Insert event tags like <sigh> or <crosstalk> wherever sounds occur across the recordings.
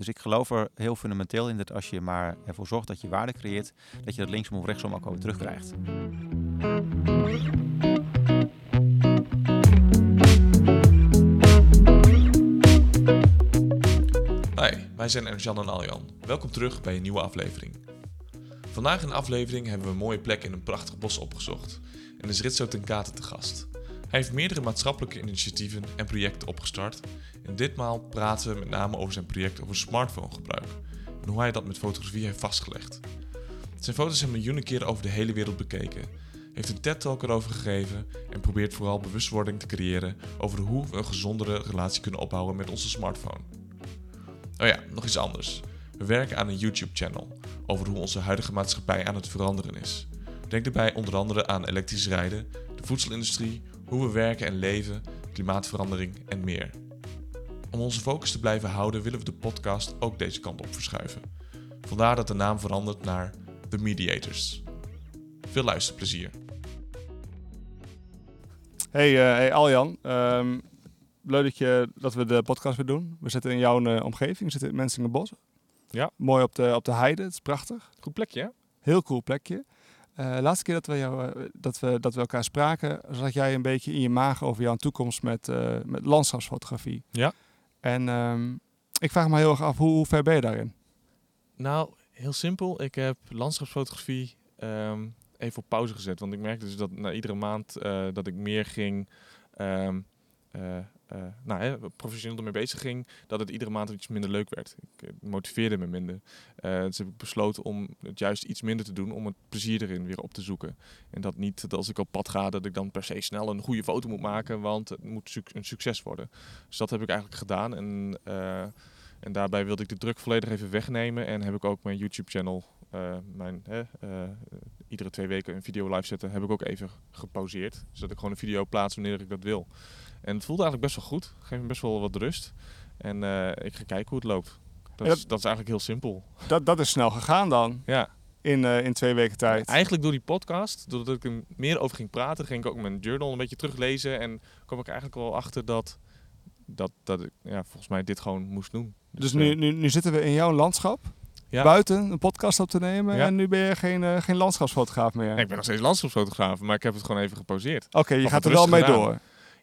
Dus ik geloof er heel fundamenteel in dat als je maar ervoor zorgt dat je waarde creëert, dat je dat linksom of rechtsom ook alweer terugkrijgt. Hi, wij zijn Ernst-Jan en Aljan. Welkom terug bij een nieuwe aflevering. Vandaag in de aflevering hebben we een mooie plek in een prachtig bos opgezocht en is Ritso ten Kate te gast. Hij heeft meerdere maatschappelijke initiatieven en projecten opgestart en ditmaal praten we met name over zijn project over smartphonegebruik en hoe hij dat met fotografie heeft vastgelegd. Zijn foto's zijn miljoenen keren over de hele wereld bekeken, heeft een TED-talk erover gegeven en probeert vooral bewustwording te creëren over hoe we een gezondere relatie kunnen opbouwen met onze smartphone. Oh ja, nog iets anders. We werken aan een YouTube-channel over hoe onze huidige maatschappij aan het veranderen is. Denk daarbij onder andere aan elektrisch rijden, de voedselindustrie, hoe we werken en leven, klimaatverandering en meer. Om onze focus te blijven houden willen we de podcast ook deze kant op verschuiven. Vandaar dat de naam verandert naar The Mediators. Veel luisterplezier. Hey, eh, hey Aljan, Ehm, leuk dat, je, dat we de podcast weer doen. We zitten in jouw eh, omgeving, we zitten in Mensingenbos. Ja. Mooi op de, op de heide, het is prachtig. Goed plekje, hè? Heel cool plekje. Eh laatste keer dat we, jou, dat, we, dat we elkaar spraken, zat jij een beetje in je maag over jouw toekomst met, eh, met landschapsfotografie. Ja. En ehm, ik vraag me heel erg af, hoe, hoe ver ben je daarin? Nou, heel simpel. Ik heb landschapsfotografie ehm, even op pauze gezet. Want ik merkte dus dat na iedere maand eh, dat ik meer ging, eh, eh, nou, hè, professioneel ermee bezig ging, dat het iedere maand iets minder leuk werd. Ik eh, motiveerde me minder. Eh, dus heb ik besloten om het juist iets minder te doen, om het plezier erin weer op te zoeken. En dat niet dat als ik op pad ga, dat ik dan per se snel een goede foto moet maken, want het moet een succes worden. Dus dat heb ik eigenlijk gedaan. En en daarbij wilde ik de druk volledig even wegnemen. En heb ik ook mijn YouTube-channel, mijn, hè, iedere twee weken een video live zetten, heb ik ook even gepauzeerd. Zodat ik gewoon een video plaats wanneer ik dat wil. En het voelde eigenlijk best wel goed. Geeft me best wel wat rust. En eh, ik ga kijken hoe het loopt. Dat, is, dat is eigenlijk heel simpel. Dat, dat is snel gegaan dan, Ja, in, eh, in twee weken tijd. eigenlijk door die podcast, doordat ik er meer over ging praten, ging ik ook mijn journal een beetje teruglezen. En kwam ik eigenlijk wel achter dat, dat, dat ik ja, volgens mij dit gewoon moest doen. Dus eh, nu, nu, nu zitten we in jouw landschap, ja. buiten een podcast op te nemen. Ja. En nu ben je geen, eh, geen landschapsfotograaf meer. Nee, ik ben nog steeds landschapsfotograaf, maar ik heb het gewoon even gepauzeerd. Oké, je Of gaat er wel mee gedaan. door.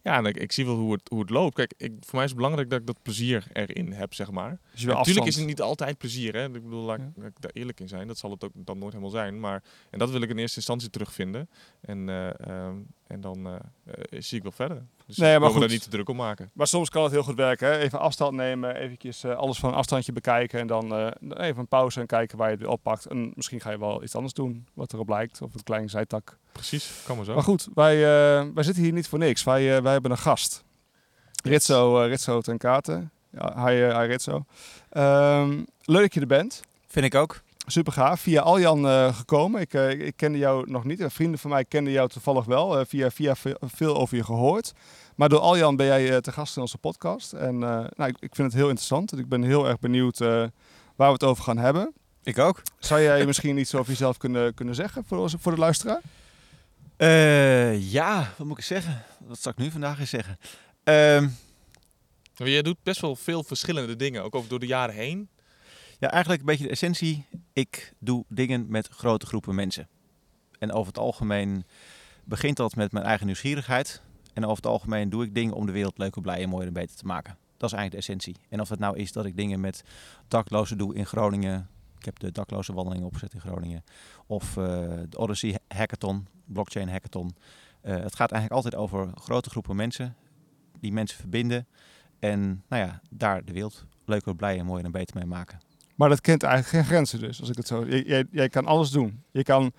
Ja, en ik, ik zie wel hoe het, hoe het loopt. Kijk, ik, voor mij is het belangrijk dat ik dat plezier erin heb, zeg maar. Dus Natuurlijk is het niet altijd plezier, hè. Ik bedoel, laat, ik- Ja. laat ik daar eerlijk in zijn. Dat zal het ook dan nooit helemaal zijn. Maar, en dat wil ik in eerste instantie terugvinden. En, eh, ehm, en dan eh, eh, zie ik wel verder. Dus Nee, maar goed. daar niet te druk om maken. Maar soms kan het heel goed werken. Hè? Even afstand nemen, eventjes eh, alles van een afstandje bekijken. En dan eh, even een pauze en kijken waar je het oppakt. En misschien ga je wel iets anders doen, wat erop lijkt. Of een klein zijtak. Precies, kan maar zo. Maar goed, wij, eh, wij zitten hier niet voor niks. Wij, wij hebben een gast. Ritso, eh, Ritso ten Katen. Ja, hi, hi Ritso. Ehm, leuk dat je er bent. Vind ik ook. Super gaaf. Via Aljan eh, gekomen. Ik, eh, ik kende jou nog niet. En vrienden van mij kenden jou toevallig wel. eh, via, via ve- veel over je gehoord. Maar door Aljan ben jij eh, te gast in onze podcast. En eh, nou, ik, ik vind het heel interessant. En ik ben heel erg benieuwd eh, waar we het over gaan hebben. Ik ook. Zou jij <laughs> misschien iets over jezelf kunnen, kunnen zeggen voor, onze, voor de luisteraar? Eh, ja, wat moet ik zeggen? Wat zal ik nu vandaag eens zeggen? Ehm, Maar jij doet best wel veel verschillende dingen, ook over door de jaren heen. Ja, eigenlijk een beetje de essentie. Ik doe dingen met grote groepen mensen. En over het algemeen begint dat met mijn eigen nieuwsgierigheid. En over het algemeen doe ik dingen om de wereld leuker, blijer, mooier en beter te maken. Dat is eigenlijk de essentie. En of het nou is dat ik dingen met daklozen doe in Groningen. Ik heb de dakloze wandeling opgezet in Groningen. Of eh, de Odyssey Hackathon, blockchain hackathon. Eh, het gaat eigenlijk altijd over grote groepen mensen. Die mensen verbinden. En nou ja, daar de wereld leuker, blijer, mooier en beter mee maken. Maar dat kent eigenlijk geen grenzen dus, als ik het zo... Jij, jij, kan alles doen. Je kan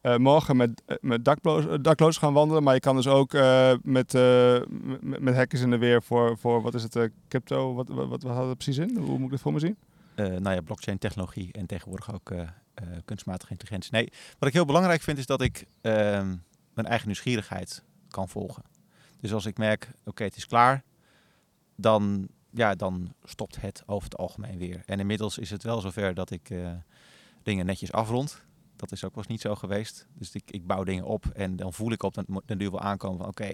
eh, morgen met, eh, met daklozen, daklozen gaan wandelen, maar je kan dus ook eh, met, eh, met, met hackers in de weer voor, voor wat is het, eh, crypto, wat, wat, wat, wat houdt het precies in? Hoe moet ik dit voor me zien? eh nou ja, blockchain technologie en tegenwoordig ook eh, eh, kunstmatige intelligentie. Nee, wat ik heel belangrijk vind is dat ik ehm, mijn eigen nieuwsgierigheid kan volgen. Dus als ik merk, oké, het is klaar, dan, ja, dan stopt het over het algemeen weer. En inmiddels is het wel zover dat ik eh, dingen netjes afrond. Dat is ook wel eens niet zo geweest. Dus ik, ik bouw dingen op en dan voel ik op den, den duur wel aankomen van oké,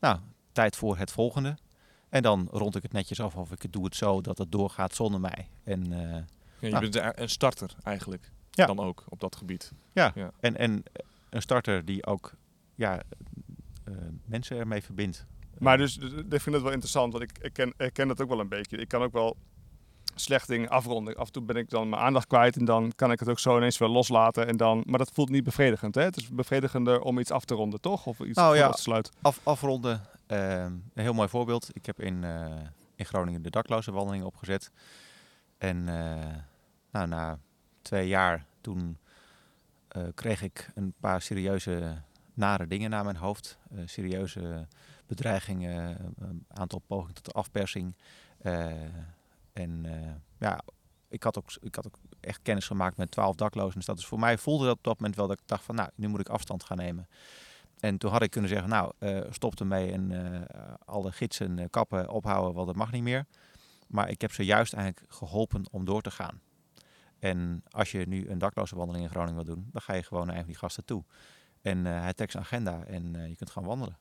nou, tijd voor het volgende. En dan rond ik het netjes af of ik doe het zo dat het doorgaat zonder mij. En, eh, Ja, je Nou. bent een- starter eigenlijk. Ja. Dan ook op dat gebied. en, en een starter die ook ja, eh, mensen ermee verbindt. Maar dus, dus, ik vind het wel interessant, want ik, ik, ken, ik ken dat ook wel een beetje. Ik kan ook wel slecht dingen afronden. Af en toe ben ik dan mijn aandacht kwijt en dan kan ik het ook zo ineens weer loslaten. En dan, maar dat voelt niet bevredigend. Hè? Het is bevredigender om iets af te ronden, toch? Of iets Nou ja. af te sluiten. Af, afronden, eh, een heel mooi voorbeeld. Ik heb in, eh, in Groningen de dakloze wandeling opgezet. En eh, nou, na twee jaar toen eh, kreeg ik een paar serieuze nare dingen naar mijn hoofd. Serieuze bedreigingen, een aantal pogingen tot afpersing. Eh, en eh, ja, ik had, ook, ik had ook echt kennis gemaakt met twaalf daklozen. Dus dat is voor mij voelde dat op dat moment wel dat ik dacht van nou, nu moet ik afstand gaan nemen. En toen had ik kunnen zeggen, nou, eh, stop ermee en eh, alle gidsen, eh, kappen, ophouden, want dat mag niet meer. Maar ik heb ze juist eigenlijk geholpen om door te gaan. En als je nu een dakloze wandeling in Groningen wil doen, dan ga je gewoon van die gasten toe. En eh hij trekt zijn agenda en eh, je kunt gaan wandelen.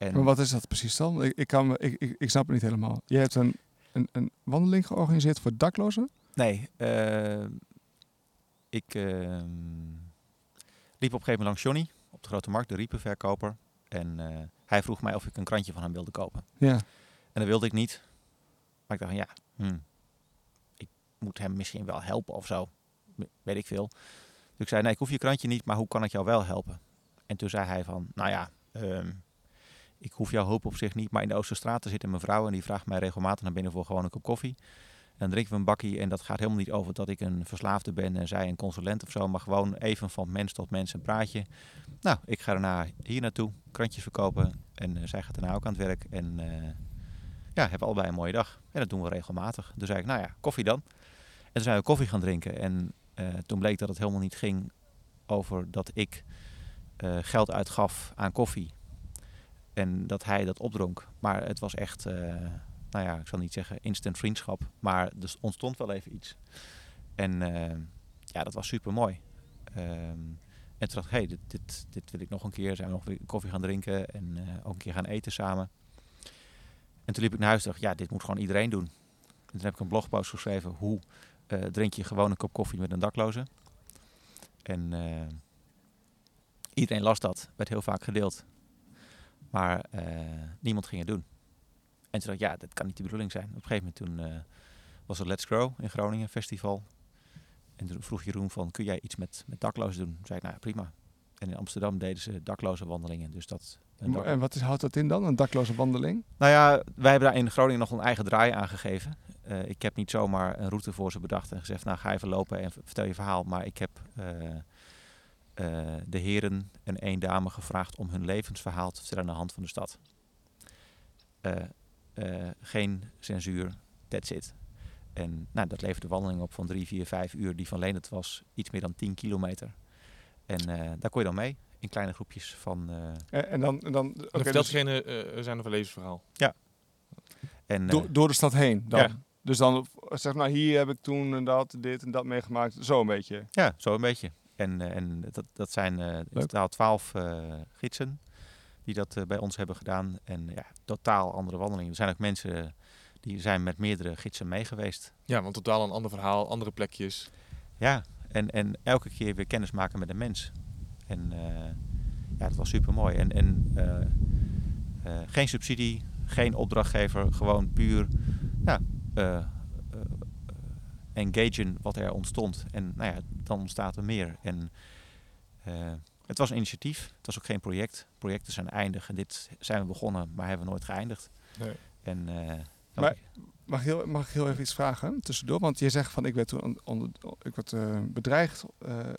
En Maar wat is dat precies dan? Ik, ik, kan, ik, ik, ik snap het niet helemaal. Je hebt een, een, een wandeling georganiseerd voor daklozen? Nee, eh, ik eh, liep op een gegeven moment langs Johnny op de Grote Markt, de riepenverkoper. En eh, hij vroeg mij of ik een krantje van hem wilde kopen. Ja. En dat wilde ik niet. Maar ik dacht van ja, hmm, ik moet hem misschien wel helpen of zo. We- Weet ik veel. Dus ik zei nee, ik hoef je krantje niet, maar hoe kan ik jou wel helpen? En toen zei hij van, nou ja, ehm, ik hoef jouw hulp op zich niet, maar in de Oosterstraat zit een mevrouw en die vraagt mij regelmatig naar binnen voor gewoon een kop koffie. En dan drinken we een bakkie en dat gaat helemaal niet over dat ik een verslaafde ben en zij een consulent of zo, maar gewoon even van mens tot mens een praatje. Nou, ik ga daarna hier naartoe, krantjes verkopen en eh, zij gaat daarna ook aan het werk en eh, ja, hebben allebei een mooie dag. En dat doen we regelmatig. Dus zei ik, nou ja, koffie dan. En toen zijn we koffie gaan drinken en eh, toen bleek dat het helemaal niet ging over dat ik geld uitgaf aan koffie. En dat hij dat opdronk. Maar het was echt, eh, nou ja, ik zal niet zeggen instant vriendschap. Maar er ontstond wel even iets. En eh, ja, dat was super mooi. en toen dacht ik, hey, dit, dit, dit wil ik nog een keer. Zijn we nog weer koffie gaan drinken en eh, ook een keer gaan eten samen. En toen liep ik naar huis dacht, ja, dit moet gewoon iedereen doen. En toen heb ik een blogpost geschreven, hoe drink je gewoon een kop koffie met een dakloze? En iedereen las dat, werd heel vaak gedeeld. Maar eh, niemand ging het doen. En toen dacht ik, ja, dat kan niet de bedoeling zijn. Op een gegeven moment toen eh, was er Let's Grow in Groningen, festival. En toen vroeg Jeroen van, kun jij iets met, met daklozen doen? Toen zei ik, nou ja, prima. En in Amsterdam deden ze dakloze wandelingen. Dus dat, dak- En wat is, houdt dat in dan? Een dakloze wandeling? nou ja, wij hebben daar in Groningen nog een eigen draai aan gegeven. Eh, ik heb niet zomaar een route voor ze bedacht en gezegd, nou ga even lopen en vertel je verhaal. Maar ik heb eh, de heren en één dame gevraagd om hun levensverhaal te vertellen aan de hand van de stad. Eh, eh, geen censuur, that's it. En nou, dat leverde wandeling op van drie, vier, vijf uur, die van Leendert was iets meer dan 10 kilometer. En eh, daar kon je dan mee, in kleine groepjes van... eh, En, en dan, en dan, oké, En vertelt dus diegene eh, zijn of een levensverhaal. en, eh, door, door de stad heen dan? Ja. Dus dan zeg nou, hier heb ik toen en dat, dit en dat meegemaakt. Zo een beetje. Ja, zo een beetje. En, eh, en dat, dat zijn eh in totaal twaalf eh, gidsen die dat bij ons hebben gedaan. En ja, totaal andere wandelingen. Er zijn ook mensen die zijn met meerdere gidsen mee geweest. Ja, want totaal een ander verhaal, andere plekjes. Ja, en, en elke keer weer kennis maken met een mens. En eh, ja, dat was super mooi. En, en eh, eh, geen subsidie, geen opdrachtgever, gewoon puur ja, engagen wat er ontstond. En nou ja, dan ontstaat er meer. En eh, het was een initiatief, het was ook geen project. Projecten zijn eindig en dit zijn we begonnen, maar hebben we nooit geëindigd. Nee. En, eh, Maar- Mag ik, heel, mag ik heel even iets vragen tussendoor? Want je zegt van ik werd toen on- onder, ik werd, eh, bedreigd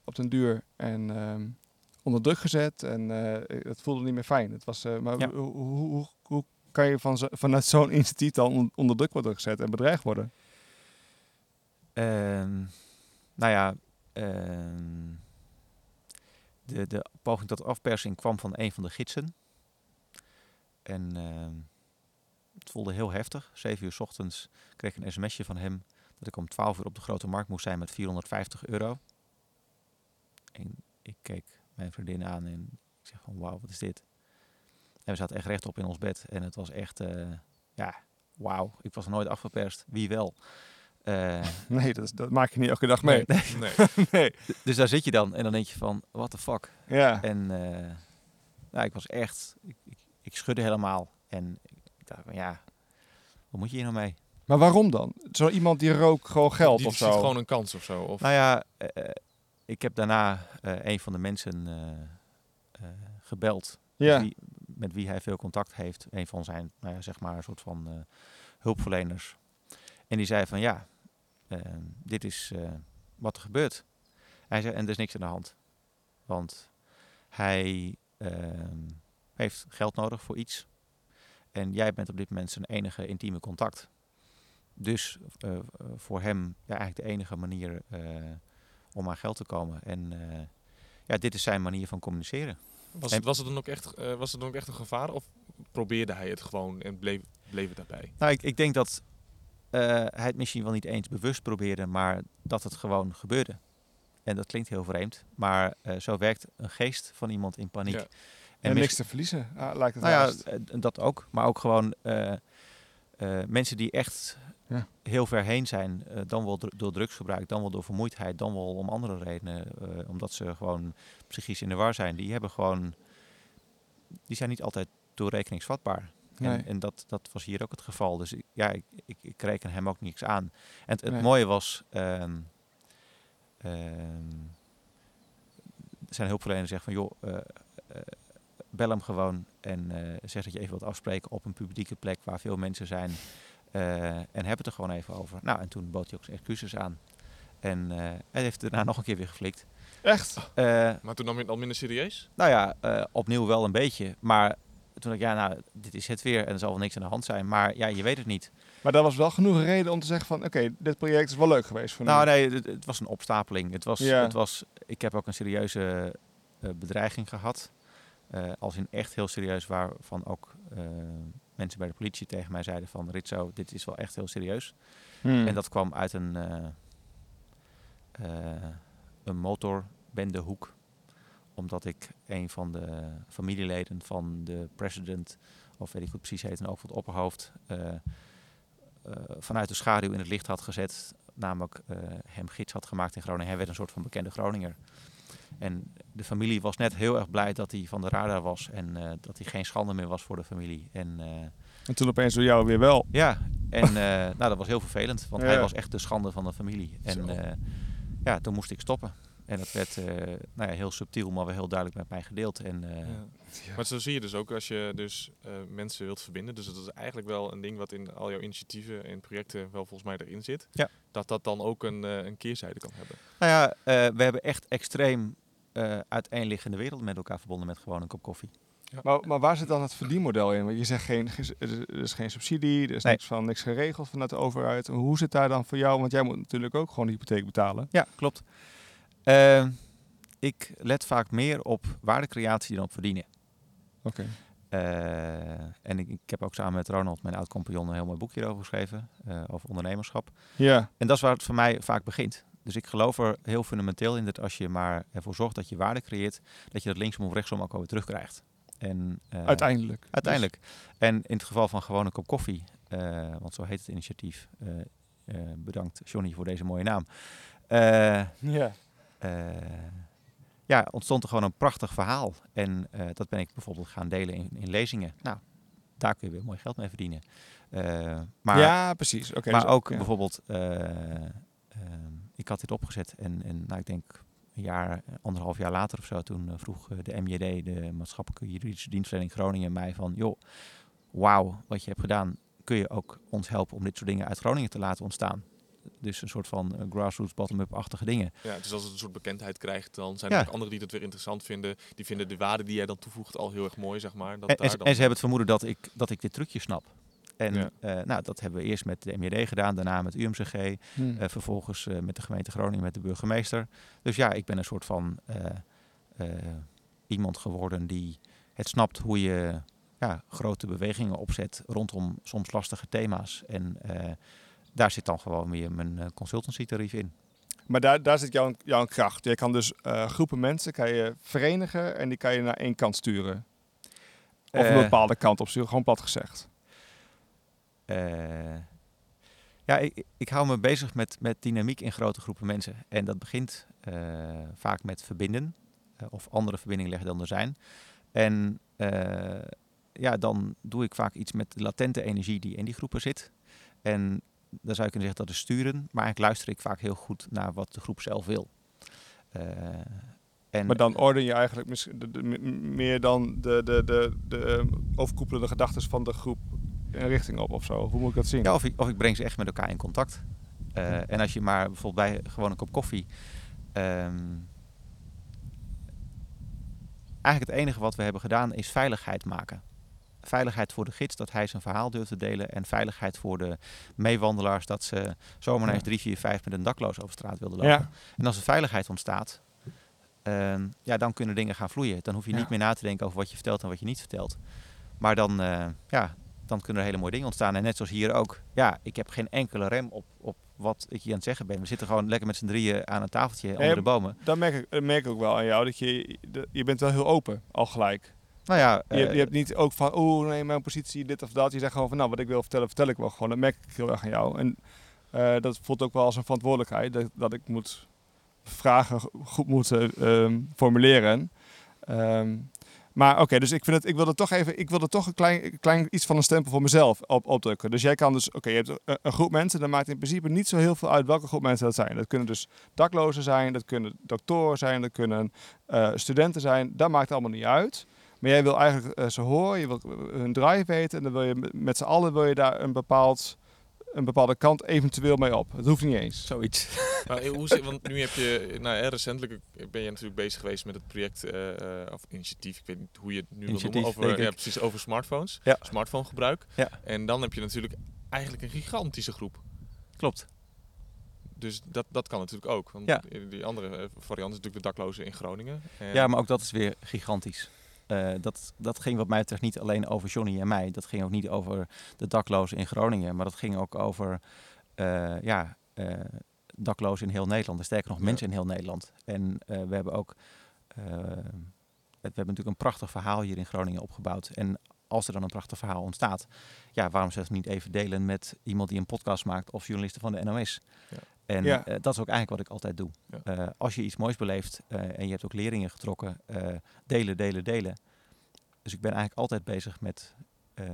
op den duur en onder druk gezet en het voelde niet meer fijn. Het was, maar Ja. hoe, hoe, hoe, hoe kan je van zo, vanuit zo'n initiatief dan on- onder druk worden gezet en bedreigd worden? Ehm, nou ja, ehm, de, de poging tot afpersing kwam van een van de gidsen. En ehm, het voelde heel heftig. Zeven uur 's ochtends kreeg ik een sms'je van hem dat ik om 12 uur op de grote markt moest zijn met 450 euro. En ik keek mijn vriendin aan en ik zeg van wauw, wat is dit? En we zaten echt rechtop in ons bed en het was echt, eh, ja, wauw, ik was nooit afgeperst. Wie wel? Uh, <laughs> nee, dat, dat, maak je niet elke dag mee. Nee. <laughs> nee. nee. Dus daar zit je dan en dan denk je van, what the fuck? Ja. En uh, nou, ik was echt, ik, ik, ik, schudde helemaal. En ik dacht van, ja, wat moet je hier nou mee? Maar waarom dan? Zo iemand die rook gewoon geld die of ziet zo? gewoon een kans of zo? Of? Nou ja, uh, ik heb daarna een van de mensen gebeld. Ja. Met wie, met wie hij veel contact heeft. Een van zijn, nou ja, zeg maar, een soort van hulpverleners. En die zei van ja, uh, dit is uh, wat er gebeurt. Hij zei, en er is niks aan de hand. Want hij uh, heeft geld nodig voor iets. En jij bent op dit moment zijn enige intieme contact. Dus voor hem ja, eigenlijk de enige manier om aan geld te komen. En ja, dit is zijn manier van communiceren. Was het, was het dan ook echt, was het dan ook echt een gevaar? Of probeerde hij het gewoon en bleef, bleef het daarbij? Nou, ik, ik denk dat hij het misschien wel niet eens bewust probeerde, maar dat het gewoon gebeurde. En dat klinkt heel vreemd, maar uh, zo werkt een geest van iemand in paniek. Ja. En, en niks te verliezen, ah, lijkt het Nou ja, dat ook. Maar ook gewoon uh, mensen die echt ja. heel ver heen zijn, dan wel door drugsgebruik, dan wel door vermoeidheid, dan wel om andere redenen, omdat ze gewoon psychisch in de war zijn. Die hebben gewoon, die zijn niet altijd toerekeningsvatbaar. Nee. En, en dat, dat was hier ook het geval. Dus ja, ik, ik, ik reken hem ook niks aan. En het, het Nee. mooie was, ehm, ehm, zijn hulpverlener zegt van joh, eh, eh, bel hem gewoon en eh, zeg dat je even wilt afspreken op een publieke plek waar veel mensen zijn. en heb het er gewoon even over. Nou, en toen bood hij ook zijn excuses aan. En hij heeft daarna nog een keer weer geflikt. Echt? Maar toen nam je het al minder serieus? nou ja, opnieuw wel een beetje. Maar toen dacht ik, ja, nou, dit is het weer en er zal wel niks aan de hand zijn. Maar ja, je weet het niet. Maar dat was wel genoeg reden om te zeggen van... Oké, dit project is wel leuk geweest voor Nou nu. nee, het, het was een opstapeling. Het was, Ja. het was, ik heb ook een serieuze eh, bedreiging gehad. Eh, als in echt heel serieus, waarvan ook eh, mensen bij de politie tegen mij zeiden van... Ritzo, dit is wel echt heel serieus. Hmm. En dat kwam uit een, een motorbendehoek. Omdat ik een van de familieleden van de president, of weet ik hoe het precies heet, en ook van het opperhoofd, eh, eh, vanuit de schaduw in het licht had gezet. Namelijk eh, hem gids had gemaakt in Groningen. Hij werd een soort van bekende Groninger. En de familie was net heel erg blij dat hij van de radar was en eh, dat hij geen schande meer was voor de familie. En eh, En toen opeens door jou weer wel. ja, en eh, <laughs> nou, dat was heel vervelend, want Ja. hij was echt de schande van de familie. En eh, ja, toen moest ik stoppen. En dat werd eh, nou ja, heel subtiel, maar wel heel duidelijk met mij gedeeld. En eh, Ja. Maar zo zie je dus ook als je dus eh, mensen wilt verbinden. Dus dat is eigenlijk wel een ding wat in al jouw initiatieven en projecten wel volgens mij erin zit. Ja. Dat dat dan ook een, eh, een keerzijde kan hebben. nou ja, eh, we hebben echt extreem eh uiteenliggende werelden met elkaar verbonden met gewoon een kop koffie. Maar, maar waar zit dan het verdienmodel in? Want je zegt geen, er is- er is geen subsidie, er is Nee. niks, van, niks geregeld vanuit de overheid. Hoe zit daar dan voor jou? Want jij moet natuurlijk ook gewoon de hypotheek betalen. Ja, klopt. Eh, ik let vaak meer op waardecreatie dan op verdienen. Oké. Eh, en ik, ik heb ook samen met Ronald, mijn oud-compagnon, een heel mooi boekje over geschreven. eh, over ondernemerschap. Ja. En dat is waar het voor mij vaak begint. Dus ik geloof er heel fundamenteel in dat als je maar ervoor zorgt dat je waarde creëert, dat je dat linksom of rechtsom ook alweer terugkrijgt. En, eh, Uiteindelijk. Uiteindelijk. En in het geval van gewoon een kop koffie, want zo heet het initiatief. bedankt Johnny voor deze mooie naam. Dus- ja. Ja, ontstond er gewoon een prachtig verhaal. En eh, dat ben ik bijvoorbeeld gaan delen in, in lezingen. Nou, daar kun je weer mooi geld mee verdienen. Eh, maar ja, precies. Oké. maar dus- ook ja. bijvoorbeeld, eh, ik had dit opgezet en, en nou, ik denk een jaar, anderhalf jaar later of zo, toen eh, vroeg eh, de MJD, de Maatschappelijke Juridische Dienstverlening Groningen, mij van, joh, wauw, wat je hebt gedaan, kun je ook ons helpen om dit soort dingen uit Groningen te laten ontstaan. Dus een soort van eh, grassroots bottom-up-achtige dingen. Ja, dus als het een soort bekendheid krijgt, dan zijn Ja. er ook anderen die dat weer interessant vinden. Die vinden de waarde die jij dan toevoegt al heel erg mooi, zeg maar. Dat En, daar ze- dan... en ze hebben het vermoeden dat ik, dat ik dit trucje snap. En Ja. eh, nou, dat hebben we eerst met de MJD gedaan, daarna met UMCG. Hm. Eh, vervolgens eh, met de gemeente Groningen, met de burgemeester. Dus ja, ik ben een soort van eh, eh, iemand geworden die het snapt hoe je ja, grote bewegingen opzet rondom soms lastige thema's. En eh, daar zit dan gewoon weer mijn eh, consultancy-tarief in. Maar daar, daar zit jouw, jouw kracht. Je kan dus eh, groepen mensen kan je verenigen en die kan je naar één kant sturen. Of een Eh, bepaalde kant op sturen, gewoon plat gezegd. ja, ik, ik hou me bezig met, met dynamiek in grote groepen mensen. En dat begint vaak met verbinden. of andere verbindingen leggen dan er zijn. En ja, dan doe ik vaak iets met de latente energie die in die groepen zit. En dan zou je kunnen zeggen dat is sturen. Maar eigenlijk luister ik vaak heel goed naar wat de groep zelf wil. Eh, en Maar dan orden je eigenlijk misschien de, de- m- meer dan de, de, de, de ehm, overkoepelende gedachten van de groep een richting op of zo. Hoe moet ik dat zien? Ja, of ik, of ik breng ze echt met elkaar in contact. Eh, en als je maar bijvoorbeeld bij gewoon een kop koffie. ehm, eigenlijk het enige wat we hebben gedaan is veiligheid maken. Veiligheid voor de gids, dat hij zijn verhaal durft te delen. En veiligheid voor de meewandelaars, dat ze zomaar eens drie, vier, vijf met een dakloos over straat wilden lopen. ja. En als er veiligheid ontstaat, ehm, ja, dan kunnen dingen gaan vloeien. Dan hoef je Ja. niet meer na te denken over wat je vertelt en wat je niet vertelt. Maar dan, eh, ja, dan kunnen er hele mooie dingen ontstaan. En net zoals hier ook. Ja, ik heb geen enkele rem op, op wat ik hier aan het zeggen ben. We zitten gewoon lekker met z'n drieën aan een tafeltje onder de bomen. Dat merk ik, dat merk ik ook wel aan jou. Dat je, je bent wel heel open, al gelijk. Nou ja, Je, eh, je hebt niet ook van, oh nee, mijn positie, dit of dat. Je zegt gewoon van, nou, wat ik wil vertellen, vertel ik wel gewoon. Dat merk ik heel erg aan jou. En eh, dat voelt ook wel als een verantwoordelijkheid. Dat, dat ik moet vragen go- goed moet eh, ehm, formuleren. Ehm, maar oké, dus ik, vind het, ik wilde toch even, ik wilde toch een klein, klein iets van een stempel voor mezelf op, opdrukken. Dus jij kan dus, oké, je hebt een, een groep mensen, dan maakt in principe niet zo heel veel uit welke groep mensen dat zijn. Dat kunnen dus daklozen zijn, dat kunnen doktoren zijn, dat kunnen eh, studenten zijn. Dat maakt allemaal niet uit. Maar jij wil eigenlijk eh, ze horen, je wil hun drive weten en dan wil je met- z'n allen wil je daar een, bepaald, een bepaalde kant eventueel mee op. Het hoeft niet eens. zoiets. <laughs> Maar hoe zit, want nu heb je, nou recentelijk ben je natuurlijk bezig geweest met het project, eh, eh, of initiatief, ik weet niet hoe je het nu wil noemen, over, ja, precies, over smartphones, Ja. smartphonegebruik. Ja. En dan heb je natuurlijk eigenlijk een gigantische groep. Klopt. Dus dat, dat kan natuurlijk ook. Want Ja. die andere eh, variant is natuurlijk de daklozen in Groningen. En- Ja, maar ook dat is weer gigantisch. Eh, dat, dat ging wat mij betreft niet alleen over Johnny en mij. Dat ging ook niet over de daklozen in Groningen. Maar dat ging ook over eh, ja, eh, daklozen in heel Nederland. En sterker nog, Ja. mensen in heel Nederland. En we hebben ook... we hebben natuurlijk een prachtig verhaal hier in Groningen opgebouwd. En als er dan een prachtig verhaal ontstaat... Ja, waarom zou je het niet even delen met iemand die een podcast maakt... of journalisten van de NOS? Ja. En Ja. eh, dat is ook eigenlijk wat ik altijd doe. Ja. Eh, als je iets moois beleeft eh, en je hebt ook leringen getrokken, eh, delen, delen, delen. Dus ik ben eigenlijk altijd bezig met eh,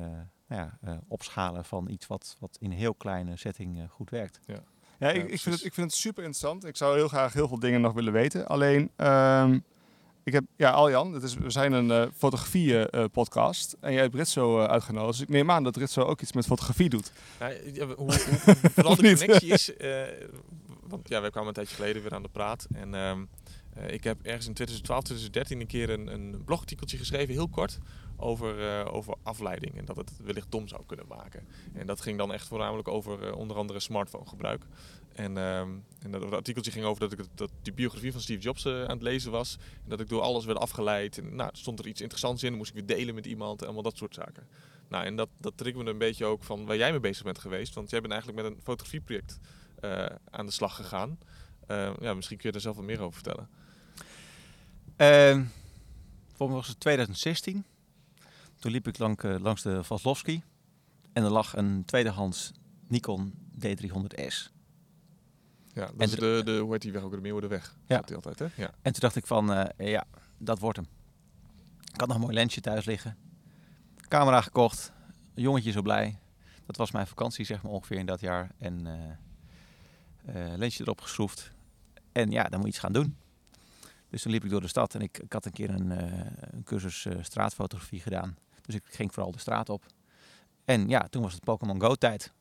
nou ja, eh, opschalen van iets wat, wat in een heel kleine setting goed werkt. Ja, ik, Ja, ik, precies. vind het, ik vind het super interessant. Ik zou heel graag heel veel dingen nog willen weten. Alleen, ehm, ik heb, ja, Aljan, het is, we zijn een eh, fotografie-podcast. en jij hebt Ritso eh, uitgenodigd. Dus ik neem aan dat Ritso ook iets met fotografie doet. Ja, ja, hoe, hoe, vooral de <laughs> connectie is, eh, want ja, wij kwamen een tijdje geleden weer aan de praat. En ehm, eh, ik heb ergens in 2012, 2013 een keer een, een blogartikeltje geschreven, heel kort, over, eh, over afleiding. En dat het wellicht dom zou kunnen maken. En dat ging dan echt voornamelijk over eh, onder andere smartphonegebruik. En, ehm, en dat, artikeltje ging over dat ik dat die biografie van Steve Jobs eh, aan het lezen was. En dat ik door alles werd afgeleid. En nou, stond er iets interessants in, moest ik weer delen met iemand. En allemaal dat soort zaken. Nou, en dat, dat triggerde een beetje ook van waar jij mee bezig bent geweest. Want jij bent eigenlijk met een fotografieproject aan de slag gegaan. Ja, misschien kun je daar zelf wat meer over vertellen. Ehm volgens mij was het 2016. Toen liep ik lang, eh, langs de Vaslowski. En er lag een tweedehands Nikon D300S. Ja, dat En is de, de, hoe heet die weg ook, de Meeuwenweg. Ja. Die altijd, hè? Ja. En toen dacht ik van, eh, ja, dat wordt hem. Ik had nog een mooi lensje thuis liggen. Camera gekocht. Jongetje zo blij. Dat was mijn vakantie, zeg maar, ongeveer in dat jaar. En eh, lensje erop geschroefd. En ja, dan moet je iets gaan doen. Dus toen liep ik door de stad en ik, ik had een keer een, een cursus straatfotografie gedaan. Dus ik ging vooral de straat op. En ja, toen was het Pokémon Go tijd.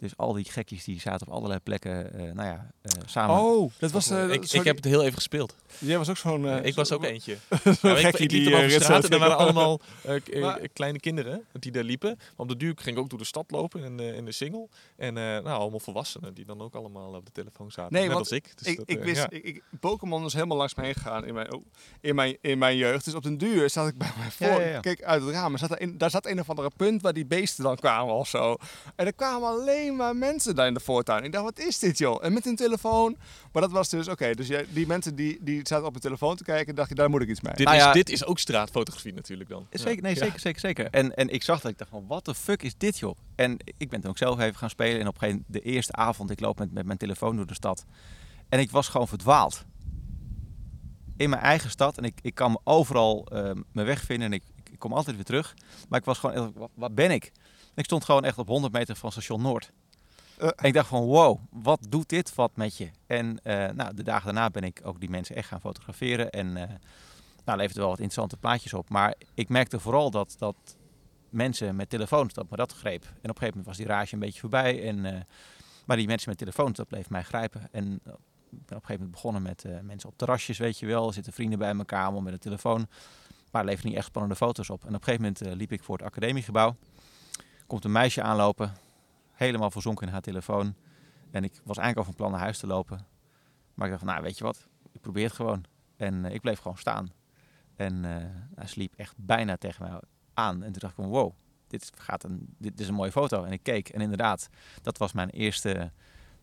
Dus al die gekjes die zaten op allerlei plekken, eh, nou ja, eh, samen. Oh, dat was... eh, ik, sorry, ik heb het heel even gespeeld. Jij was ook zo'n... eh, ik was ook eentje. <laughs> Zo'n Nou, ik, gekkie ik liep die er eh, straat en er waren allemaal eh, <laughs> eh, Maar- kleine kinderen die daar liepen. Maar op de duur ging ik ook door de stad lopen in de, in de single. En eh, nou, allemaal volwassenen die dan ook allemaal op de telefoon zaten. Nee, Net want als ik. Dus ik, dat, ik eh, wist, ja. ik, ik- Pokémon is helemaal langs me heen gegaan in mijn, oh, in, mijn, in mijn jeugd. Dus op den duur zat ik bij mij voor. Ja, ja, ja. Ik keek uit het raam en zat er in, daar zat een of andere punt waar die beesten dan kwamen of zo. En er kwamen alleen alleen maar mensen daar in de voortuin. Ik dacht, wat is dit joh? En met een telefoon. Maar dat was dus, oké, dus jij, die mensen die, die zaten op hun telefoon te kijken, dacht je, daar moet ik iets mee. Dit, Nou is, ja- dit is ook straatfotografie natuurlijk dan. Zeker, nee, Ja. zeker, zeker, zeker. En, en ik zag dat ik dacht van, wat de fuck is dit joh? En ik ben toen ook zelf even gaan spelen. En op een gegeven moment, de eerste avond, ik loop met, met mijn telefoon door de stad. En ik was gewoon verdwaald. In mijn eigen stad. En ik, ik kan me overal eh, mijn weg vinden. En ik, ik, kom altijd weer terug. Maar ik was gewoon, wat ben ik? Ik stond gewoon echt op 100 meter van station Noord. Eh. En ik dacht van, wow, wat doet dit wat met je? En eh, nou, de dagen daarna ben ik ook die mensen echt gaan fotograferen. En eh nou, levert wel wat interessante plaatjes op. Maar ik merkte vooral dat, dat mensen met telefoons, dat me dat greep. En op een gegeven moment was die rage een beetje voorbij. En, eh, maar die mensen met telefoons, dat bleef mij grijpen. En eh, ik ben op een gegeven moment begonnen met eh, mensen op terrasjes, weet je wel. Er zitten vrienden bij elkaar, allemaal met een telefoon. Maar levert niet echt spannende foto's op. En op een gegeven moment eh, liep ik voor het academiegebouw. Komt een meisje aanlopen, helemaal verzonken in haar telefoon. En ik was eigenlijk al van plan naar huis te lopen. Maar ik dacht van, nou weet je wat, ik probeer het gewoon. En eh, ik bleef gewoon staan. En eh, hij sliep echt bijna tegen mij aan. En toen dacht ik van, wow, dit, gaat een, dit is een mooie foto. En ik keek en inderdaad, dat was mijn eerste,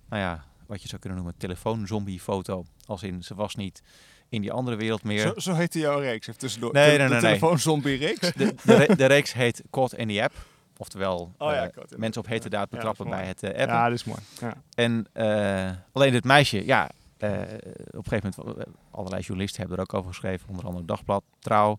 nou ja, wat je zou kunnen noemen, telefoonzombie foto. Als in, ze was niet in die andere wereld meer. Zo, zo heette jouw reeks, even tussendoor. Nee, de, nee, de nee, nee. telefoonzombie reeks. De, de, re- de reeks heet Caught in the App. Oftewel, Oh ja, eh, mensen op hete daad betrappen bij het eh, appen. Ja, dat is mooi. Ja. En eh, alleen dit meisje, ja, eh, op een gegeven moment, allerlei journalisten hebben er ook over geschreven, onder andere Dagblad, Trouw.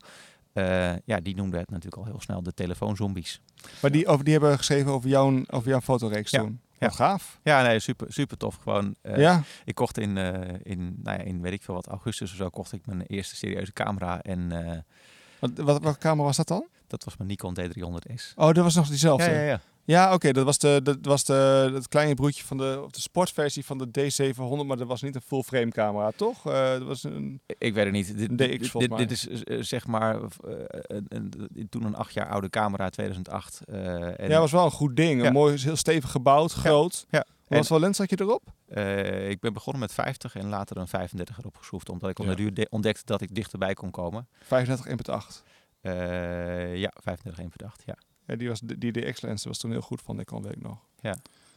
Eh, ja, die noemden het natuurlijk al heel snel de telefoonzombies. Maar die, over, die hebben geschreven over jouw, over jouw fotoreeks Ja. toen. Ja. Wat gaaf. Ja, nee, super, super tof. Gewoon, eh, ja, ik kocht in, eh, in, nou ja, in, weet ik veel wat, augustus of zo, kocht ik mijn eerste serieuze camera. En eh, wat, wat, welke camera was dat dan? Dat was mijn Nikon D300S. Oh, dat was nog diezelfde. Ja, ja, ja. Ja, oké, dat was, de, dat was de, het kleine broertje van de, of de sportversie van de D700, maar dat was niet een full frame camera, toch? Eh, dat was een, Ik weet het niet. Dit, DX dit, dit is eh, zeg maar eh, een, een- toen een acht jaar oude camera, 2008. eh, en, ja, was wel een goed ding. Ja. Een mooi, heel stevig gebouwd, groot. ja. Wat En- voor lens had je erop? Eh, ik ben begonnen met 50 en later een 35 erop geschroefd. Omdat ik Ja. ontdekte dat ik dichterbij kon komen. 35 1.8. Eh, ja, 35 1 verdacht. Ja. Ja, die, was, die DX-lens was toen heel goed van ik nog.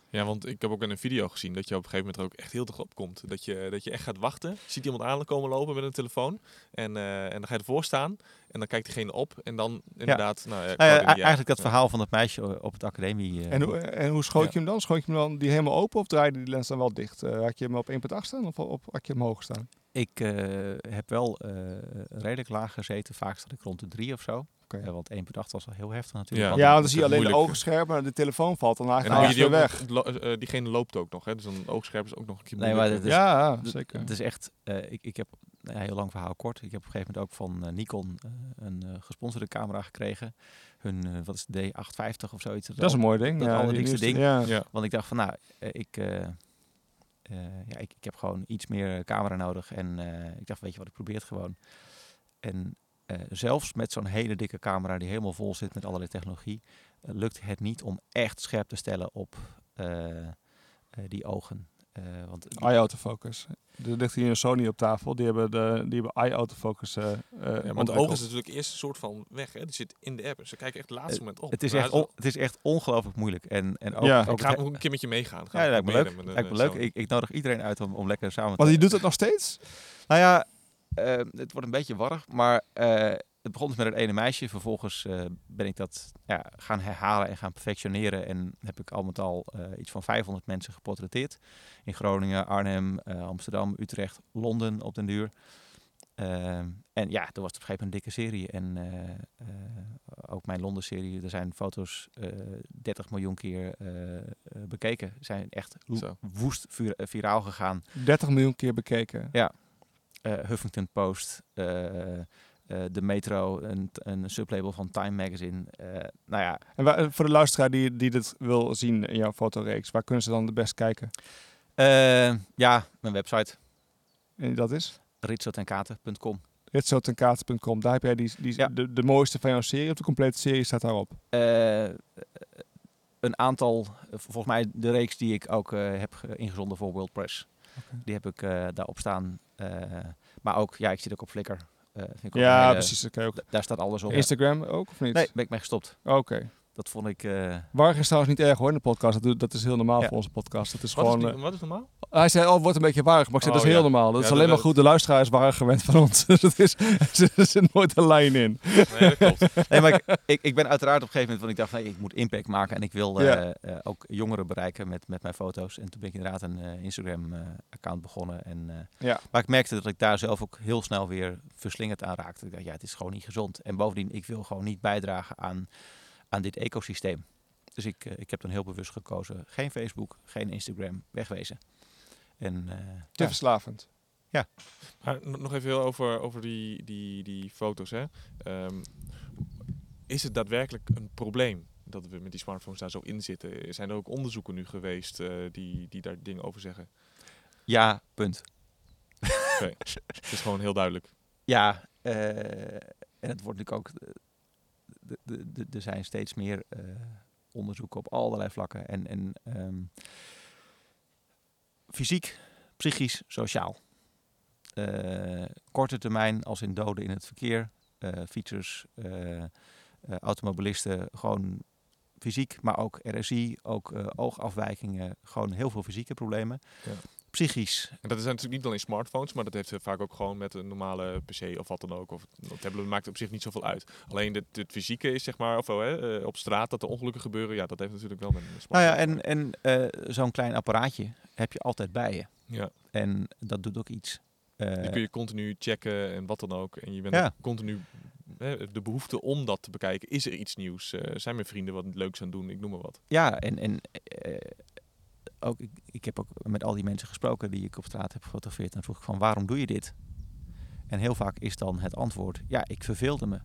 Ja, want ik heb ook in een video gezien dat je op een gegeven moment er ook echt heel erg op komt. Dat je, dat je echt gaat wachten. Ziet iemand aankomen lopen met een telefoon. En, eh, en dan ga je ervoor staan. En dan kijkt diegene op. En dan inderdaad... Nou, ja, Nou ja, app. eigenlijk dat Ja. verhaal van dat meisje op het academie. eh, En, hoe, en hoe schoot Ja. je hem dan? Schoot je hem dan die helemaal open of draaide die lens dan wel dicht? Eh, had je hem op 1.8 staan of op, had je hem hoog staan? Ik eh, heb wel eh, redelijk laag gezeten. Vaak zat ik rond de 3 of zo. Oké. Eh, want 1 per dag was al heel heftig natuurlijk. Ja. Ja, dan- want dan zie je alleen de moeilijk. ogen scherp, maar de telefoon valt dan En eigenlijk dan moet je weg. die ook, nog- lo- eh, diegene loopt ook nog. Hè? Dus een oogscherp is ook nog een keer Nee, maar dat is- Ja, zeker. Het is echt, eh, ik, ik heb, nou ja, heel lang verhaal kort. Ik heb op een gegeven moment ook van Nikon een eh, gesponsorde camera gekregen. Hun, wat is het, D850 of zoiets. Dat is een mooi ding. dat ja, ding. Ja. Ja. Want ik dacht van, nou, ik, eh, eh, ja, ik, ik heb gewoon iets meer camera nodig. En eh, ik dacht, weet je wat, ik probeer het gewoon. En eh, zelfs met zo'n hele dikke camera die helemaal vol zit met allerlei technologie, lukt het niet om echt scherp te stellen op die ogen. Eh, want die- Eye-autofocus. Er ligt hier een Sony op tafel. Die hebben, de, die hebben eye-autofocus eh, Ja, want de ogen is natuurlijk eerst een soort van weg. Hè? Die zit in de app. Dus ze kijken echt het laatste moment op. Het is, echt on- het is echt ongelooflijk moeilijk. En, en ook, Ja. ook Ik ga ook een keer met je meegaan. Ga ja, het lijkt me leuk. Lijkt me leuk. Ik, ik nodig iedereen uit om, om lekker samen Want te... je doet het nog steeds? Nou ja, het wordt een beetje warrig, maar eh, het begon dus met het ene meisje. Vervolgens eh, ben ik dat ja, gaan herhalen en gaan perfectioneren. En heb ik al met al eh, iets van 500 mensen geportretteerd. In Groningen, Arnhem, eh, Amsterdam, Utrecht, Londen op den duur. Ehm, en ja, toen was het op een gegeven moment een dikke serie. En ook mijn Londen-serie, er zijn foto's eh 30 miljoen keer bekeken. Zijn echt Zo. woest vir- viraal gegaan. 30 miljoen keer bekeken. Eh, Huffington Post, de Metro, een, een sublabel van Time Magazine. Eh, nou ja, En waar- voor de luisteraar die, die dit wil zien in jouw fotoreeks, waar kunnen ze dan het best kijken? eh, ja, mijn website, En dat is? ritsotenkaten.com. ritsotenkaarten.com. Daar heb jij die, die, Ja. de, de mooiste van jouw serie. Op de complete serie staat daarop. Eh, een aantal, eh, volgens mij de reeks die ik ook eh, heb ge- ingezonden voor World Press. Oké. Die heb ik eh, daarop staan. Eh, maar ook, ja, ik zit ook op Flickr. Eh, vind ik Ja, hele- precies. Dat kan je ook. Daar staat alles op. Instagram ook, of niet? Nee, ben ik mee gestopt. Oké. Dat vond ik... eh, Warrig is trouwens niet erg hoor in de podcast. Dat, dat is heel normaal Ja. voor onze podcast. Dat is Wat is, gewoon... niet- eh, wat is normaal? hij zei, oh, wordt een beetje warrig. Maar ik zei, dat Oh, is heel ja. normaal. Dat Ja, is alleen dat- maar goed. De luisteraar is warrig gewend van ons. <laughs> Dus het is, er zit nooit een lijn in. Nee, dat klopt. Nee, maar ik, ik, ik ben uiteraard op een gegeven moment, want ik dacht, nee, ik moet impact maken en ik wil eh, eh, ook jongeren bereiken met, met mijn foto's. En toen ben ik inderdaad een eh, Instagram-account begonnen. En, eh, Ja. Maar ik merkte dat ik daar zelf ook heel snel weer verslingerd aan raakte. Ik dacht, ja, het is gewoon niet gezond. En bovendien, ik wil gewoon niet bijdragen aan, aan dit ecosysteem. Dus ik, eh, ik heb dan heel bewust gekozen, geen Facebook, geen Instagram, wegwezen. En eh, Te ja, verslavend. Maar n- nog even heel over, over die, die, die foto's. Hè. Ehm, is het daadwerkelijk een probleem dat we met die smartphones daar zo in zitten? Zijn er ook onderzoeken nu geweest eh, die, die daar dingen over zeggen? ja, punt. Het is gewoon heel duidelijk. Ja, eh, en het wordt natuurlijk ook. Er zijn steeds meer eh, onderzoeken op allerlei vlakken. En, en ehm, fysiek, psychisch, sociaal. Eh, korte termijn, als in doden in het verkeer, eh, fietsers, automobilisten, gewoon fysiek, maar ook RSI, ook oogafwijkingen, gewoon heel veel fysieke problemen. Ja. Psychisch, En dat is natuurlijk niet alleen smartphones, maar dat heeft eh, vaak ook gewoon met een normale PC of wat dan ook. Of tablet maakt op zich niet zoveel uit. Alleen het, het fysieke is zeg maar, of hè, eh, op straat dat er ongelukken gebeuren, ja, dat heeft natuurlijk wel met een Nou ja, smartphone en, en eh, zo'n klein apparaatje heb je altijd bij je. Ja, En dat doet ook iets. Eh, die kun je continu checken en wat dan ook. En je bent Ja. continu de behoefte om dat te bekijken. Is er iets nieuws? Zijn mijn vrienden wat leuks aan het doen? Ik noem maar wat. ja, en, en ook, ik, heb ook met al die mensen gesproken die ik op straat heb gefotografeerd. En vroeg ik van waarom doe je dit? En heel vaak is dan het antwoord, ja, ik verveelde me.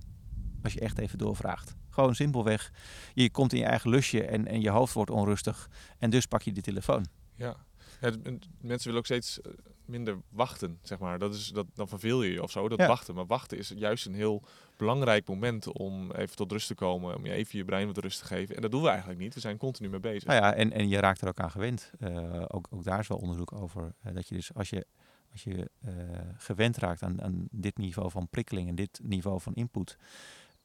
Als je echt even doorvraagt. Gewoon simpelweg, je komt in je eigen lusje en, en je hoofd wordt onrustig. En dus pak je de telefoon. Ja. En mensen willen ook steeds eh, minder wachten, zeg maar. Dat is, dat, dan verveel je je of zo, dat Ja. wachten. Maar wachten is juist een heel belangrijk moment om even tot rust te komen. Om je even je brein wat rust te geven. En dat doen we eigenlijk niet. We zijn continu mee bezig. Nou ja, en, en je raakt er ook aan gewend. Eh, ook, ook daar is wel onderzoek over. eh, dat je dus als je, als je gewend raakt aan, aan dit niveau van prikkeling en dit niveau van input.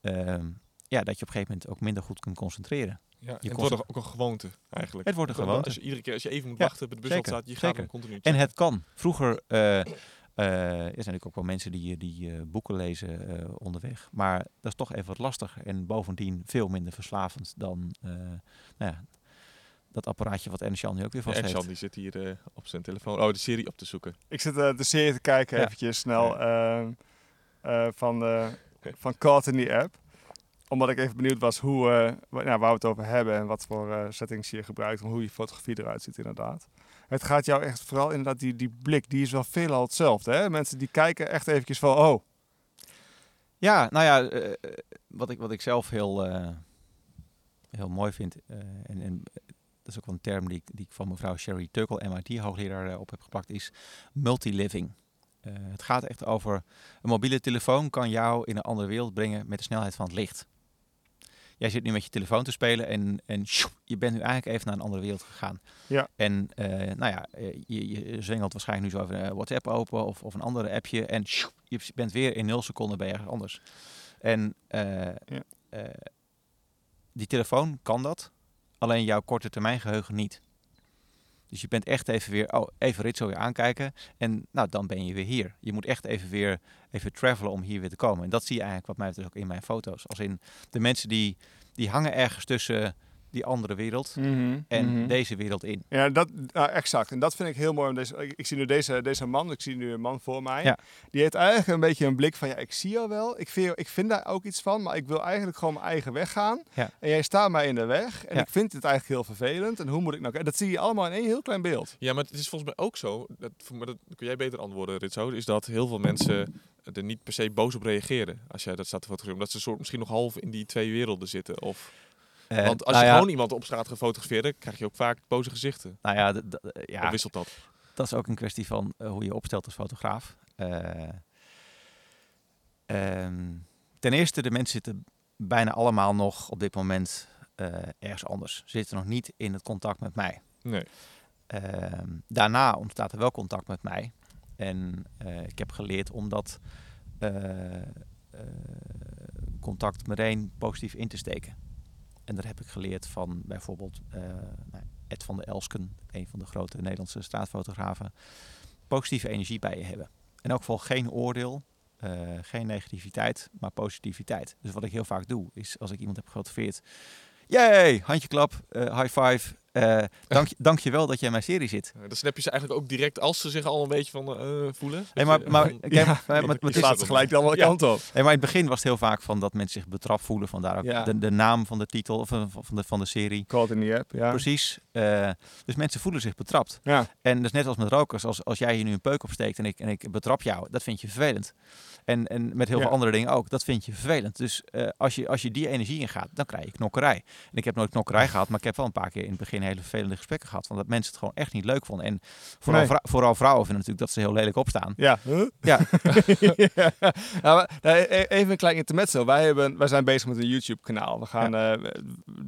ehm, ja, dat je op een gegeven moment ook minder goed kunt concentreren. Ja, het wordt ook een gewoonte eigenlijk. Het wordt een gewoonte. Als je iedere keer als je even moet Ja, wachten bij de bus staat, je gaat hem continu En het kan. Vroeger, eh, eh, er zijn natuurlijk ook wel mensen die, die eh, boeken lezen eh, onderweg. Maar dat is toch even wat lastiger. En bovendien veel minder verslavend dan eh, nou ja, dat apparaatje wat Ernst-Jan nu ook weer Ja, vast heeft. die zit hier eh, op zijn telefoon. Oh, de serie op te zoeken. Ik zit eh, de serie te kijken Ja. eventjes snel ehm, eh, van, eh, van Caught in the App. Omdat ik even benieuwd was hoe, eh, wa- waar we het over hebben en wat voor eh, settings je gebruikt en hoe je fotografie eruit ziet inderdaad. Het gaat jou echt vooral inderdaad, die, die blik, die is wel veelal hetzelfde. Hè? Mensen die kijken echt eventjes van, oh, Ja, nou ja, eh, wat, ik, wat ik zelf heel, heel mooi vind, en, en dat is ook wel een term die, ik- die ik van mevrouw Sherry Turkle, MIT-hoogleraar, op heb gepakt, is multiliving. Eh het gaat echt over, een mobiele telefoon kan jou in een andere wereld brengen met de snelheid van het licht. Jij zit nu met je telefoon te spelen en, en sjoep, je bent nu eigenlijk even naar een andere wereld gegaan. Ja. En eh, nou ja, eh, je, je zwengelt waarschijnlijk nu zo even eh, WhatsApp open of, of een andere appje en sjoep, je bent weer in nul seconden bij ergens anders. En Ja. die telefoon kan dat, alleen jouw korte termijn geheugen niet. Dus je bent echt even weer, oh, even Ritzo weer aankijken en nou, dan ben je weer hier. Je moet echt even weer even travelen om hier weer te komen. En dat zie je eigenlijk wat mij betreft ook in mijn foto's. Als in de mensen die, die hangen ergens tussen die andere wereld en mhm. deze wereld in. Ja, dat, nou, exact. En dat vind ik heel mooi. Om deze, ik, ik zie nu deze, deze man, ik zie nu een man voor mij. Ja. Die heeft eigenlijk een beetje een blik van, ja, ik zie jou wel. Ik vind, ik vind daar ook iets van, maar ik wil eigenlijk gewoon mijn eigen weg gaan. Ja. En jij staat mij in de weg. En Ja. ik vind het eigenlijk heel vervelend. En hoe moet ik nou... Dat zie je allemaal in één heel klein beeld. Ja, maar het is volgens mij ook zo, dat, maar dat kun jij beter antwoorden, Ritzo, is dat heel veel mensen er niet per se boos op reageren als jij dat staat te fotograferen. Omdat ze soort misschien nog half in die twee werelden zitten. Of, Want als nou je ja, gewoon iemand op straat gaat fotograferen, krijg je ook vaak boze gezichten. Nou ja, ja, Of wisselt dat? dat is ook een kwestie van eh, hoe je opstelt als fotograaf. Eh, ehm, ten eerste, de mensen zitten bijna allemaal nog op dit moment eh, ergens anders. Ze zitten nog niet in het contact met mij. Nee. Ehm, daarna ontstaat er wel contact met mij. En ik heb geleerd om dat contact meteen positief in te steken. En dat heb ik geleerd van bijvoorbeeld eh, nou, Ed van der Elsken, een van de grote Nederlandse straatfotografen. Positieve energie bij je hebben. In elk geval geen oordeel, eh, geen negativiteit, maar positiviteit. Dus wat ik heel vaak doe, is als ik iemand heb gefotografeerd. Yay, handjeklap, eh high five. Eh dank, <laughs> je- dank je wel dat jij in mijn serie zit. Eh, dan snap je ze eigenlijk ook direct als ze zich al een beetje van eh, voelen. Hey, maar, je maar, van- kijk, <laughs> Ja, maar, maar, maar je het Je is- slaat ze gelijk de andere Ja. kant op. Maar in het begin was het heel vaak van dat mensen zich betrapt voelen. Vandaar ook Ja. de, de naam van de titel of van, van, de, van de serie. Caught in the app, ja. Precies. Eh, dus mensen voelen zich betrapt. Ja. En dat is net als met rokers. Als, als jij hier nu een peuk opsteekt en ik, en ik betrap jou, dat vind je vervelend. En, en met heel Ja. veel andere dingen ook. Dat vind je vervelend. Dus eh, als, je, als je die energie ingaat, dan krijg je knokkerij. En ik heb nooit knokkerij gehad, maar ik heb wel een paar keer in het begin hele vervelende gesprekken gehad. Van dat mensen het gewoon echt niet leuk vonden. En vooral, Nee. vrou- vooral vrouwen vinden natuurlijk dat ze heel lelijk opstaan. Ja. Huh? Ja. <laughs> ja. Nou, maar, nou, e- even een klein intermezzo. Wij, hebben, wij zijn bezig met een YouTube-kanaal. We gaan eh,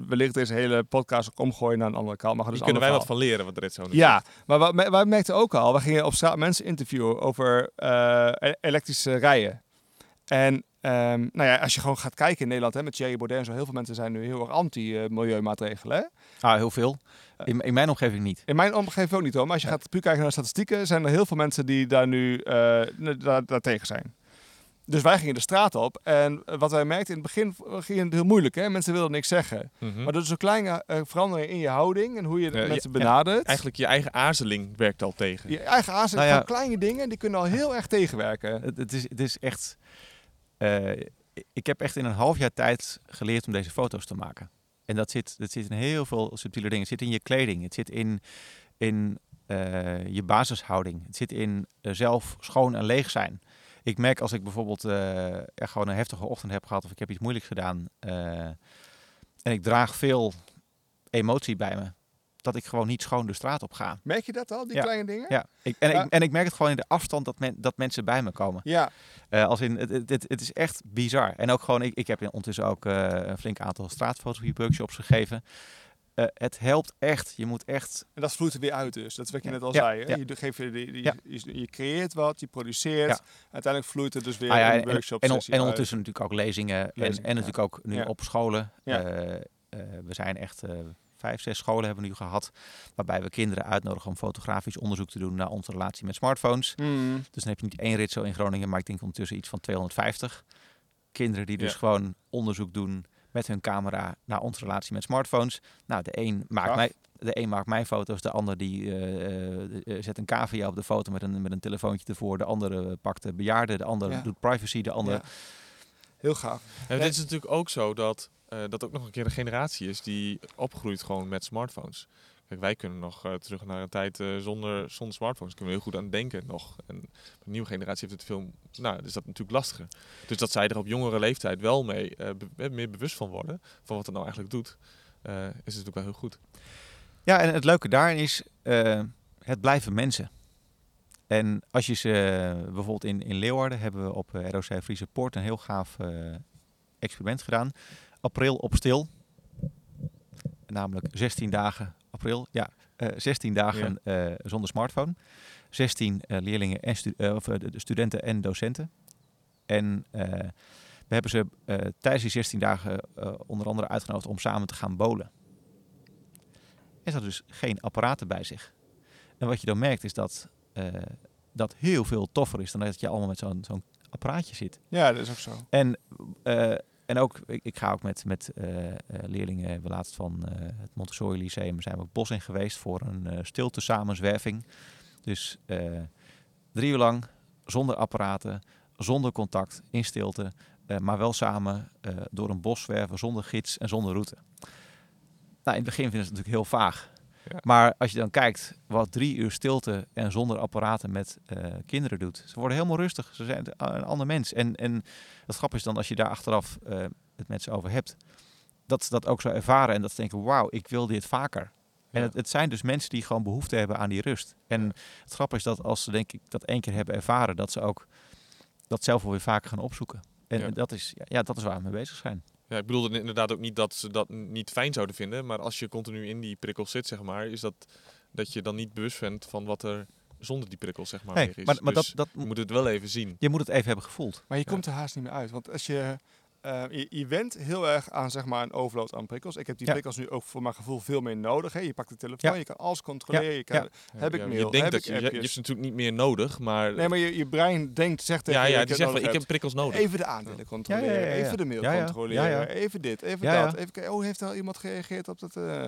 wellicht deze hele podcast ook omgooien naar een andere kant. Maar dus kunnen wij wat van leren, wat Rit zo Ja, zegt. maar wij, wij merkten ook al, we gingen op straat mensen interviewen over eh, e- elektrische rijden. En ehm, nou ja, als je gewoon gaat kijken in Nederland, hè, met Thierry Baudet en zo, heel veel mensen zijn nu heel erg anti-milieumaatregelen. Ah, heel veel. In, in mijn omgeving niet. In mijn omgeving ook niet hoor, maar als je Ja. gaat puur kijken naar de statistieken, zijn er heel veel mensen die daar nu eh, ne- daar, daar tegen zijn. Dus wij gingen de straat op en eh, wat wij merkten in het begin ging het heel moeilijk. Hè? Mensen wilden niks zeggen. Mhm. Maar door zo'n kleine eh, verandering in je houding en hoe je de mensen ja, benadert. Eigenlijk je eigen aarzeling werkt al tegen. Je eigen Nou ja. van kleine dingen, die kunnen al heel erg tegenwerken. Het, het, is, het is echt. eh, ik heb echt in een half jaar tijd geleerd om deze foto's te maken. En dat zit, dat zit in heel veel subtiele dingen. Het zit in je kleding. Het zit in, in eh, je basishouding. Het zit in eh, zelf schoon en leeg zijn. Ik merk als ik bijvoorbeeld eh, echt gewoon een heftige ochtend heb gehad of ik heb iets moeilijks gedaan en ik draag veel emotie bij me, dat ik gewoon niet schoon de straat op ga. Merk je dat al, die Ja. kleine dingen? Ja, ik, en, Ja. Ik, en ik merk het gewoon in de afstand dat, men, dat mensen bij me komen. Ja. Eh, als in, het, het, het, is echt bizar. En ook gewoon, ik, ik heb ondertussen ook eh, een flink aantal straatfotografie workshops gegeven. Eh, het helpt echt. Je moet echt. En dat vloeit er weer uit dus. Dat is wat je Ja. net al zei. Hè? Je, geeft je, die, je, je creëert wat, je produceert. Uiteindelijk vloeit het dus weer Ah ja, in en, de workshop en, en uit. ondertussen natuurlijk ook lezingen. Lezingen, en, en natuurlijk ook nu op scholen. We zijn echt. Vijf, zes scholen hebben we nu gehad. Waarbij we kinderen uitnodigen om fotografisch onderzoek te doen naar onze relatie met smartphones. Mm. Dus dan heb je niet één rit zo in Groningen, maar ik denk ondertussen iets van 250 kinderen die dus Ja. gewoon onderzoek doen met hun camera naar onze relatie met smartphones. Nou, de een maakt, mij, de een maakt mijn foto's, de ander die eh, eh, zet een cavia op de foto met een, met een telefoontje ervoor. De andere pakt de bejaarde, de ander Ja. doet privacy, de ander... Ja. Heel gaaf. En dit is natuurlijk ook zo dat eh, dat ook nog een keer een generatie is die opgroeit gewoon met smartphones. Kijk, wij kunnen nog eh, terug naar een tijd eh, zonder, zonder smartphones. Kunnen we heel goed aan denken nog. En de nieuwe generatie heeft het veel, nou, is dat natuurlijk lastiger. Dus dat zij er op jongere leeftijd wel mee be- meer bewust van worden van wat het nou eigenlijk doet, is natuurlijk wel heel goed. Ja, en het leuke daarin is, het blijven mensen. En als je ze, eh, bijvoorbeeld in, in Leeuwarden hebben we op eh, ROC Friese Poort een heel gaaf eh, experiment gedaan. April op stil. Namelijk 16 dagen april. Ja, eh 16 dagen zonder smartphone. 16 eh, leerlingen en stu- of, studenten en docenten. En we hebben ze tijdens die 16 dagen onder andere uitgenodigd om samen te gaan bowlen. En ze hadden dus geen apparaten bij zich. En wat je dan merkt is dat eh, dat heel veel toffer is dan dat je allemaal met zo'n zo'n apparaatje zit. Ja, dat is ook zo. En, eh, en ook, ik, ik ga ook met, met eh, leerlingen, we laatst van het Montessori Lyceum, zijn we het bos in geweest voor een stilte samenzwerving. Dus drie uur lang, zonder apparaten, zonder contact, in stilte, maar wel samen door een bos zwerven, zonder gids en zonder route. Nou, in het begin vinden ze het natuurlijk heel vaag. Ja. Maar als je dan kijkt wat drie uur stilte en zonder apparaten met eh, kinderen doet. Ze worden helemaal rustig. Ze zijn een ander mens. En, en het grappige is dan als je daar achteraf eh, het met ze over hebt. Dat ze dat ook zo ervaren en dat ze denken, wauw, ik wil dit vaker. En het, het zijn dus mensen die gewoon behoefte hebben aan die rust. En het grappige is dat als ze denk ik dat één keer hebben ervaren, dat ze ook dat zelf wel weer vaker gaan opzoeken. En Ja. dat, is, ja, dat is waar we mee bezig zijn. Ja, ik bedoelde inderdaad ook niet dat ze dat niet fijn zouden vinden, maar als je continu in die prikkels zit, zeg maar, is dat dat je dan niet bewust bent van wat er zonder die prikkels, zeg maar, Nee, is. maar maar Dus dat, dat, je moet het wel even zien. je moet het even hebben gevoeld. Maar je Ja. komt er haast niet meer uit. Want als je eh, je, je went heel erg aan zeg maar, een overload aan prikkels. Ik heb die Ja. prikkels nu ook voor mijn gevoel veel meer nodig. Hè. Je pakt de telefoon, Ja. je kan alles controleren. Je kan, Ja. Heb ik mail, Je denkt heb dat ik je, je, hebt ze natuurlijk niet meer nodig, maar... Nee, maar je, je brein denkt, zegt tegen ja, je, ja, ik die heb zegt nodig ik heb prikkels nodig. Even de aandelen controleren, Ja, ja, ja, ja. even de mail Ja, ja. controleren, Ja, ja. even dit, even Ja, ja. dat. Even kijken, oh, heeft er al iemand gereageerd op dat? eh Nou,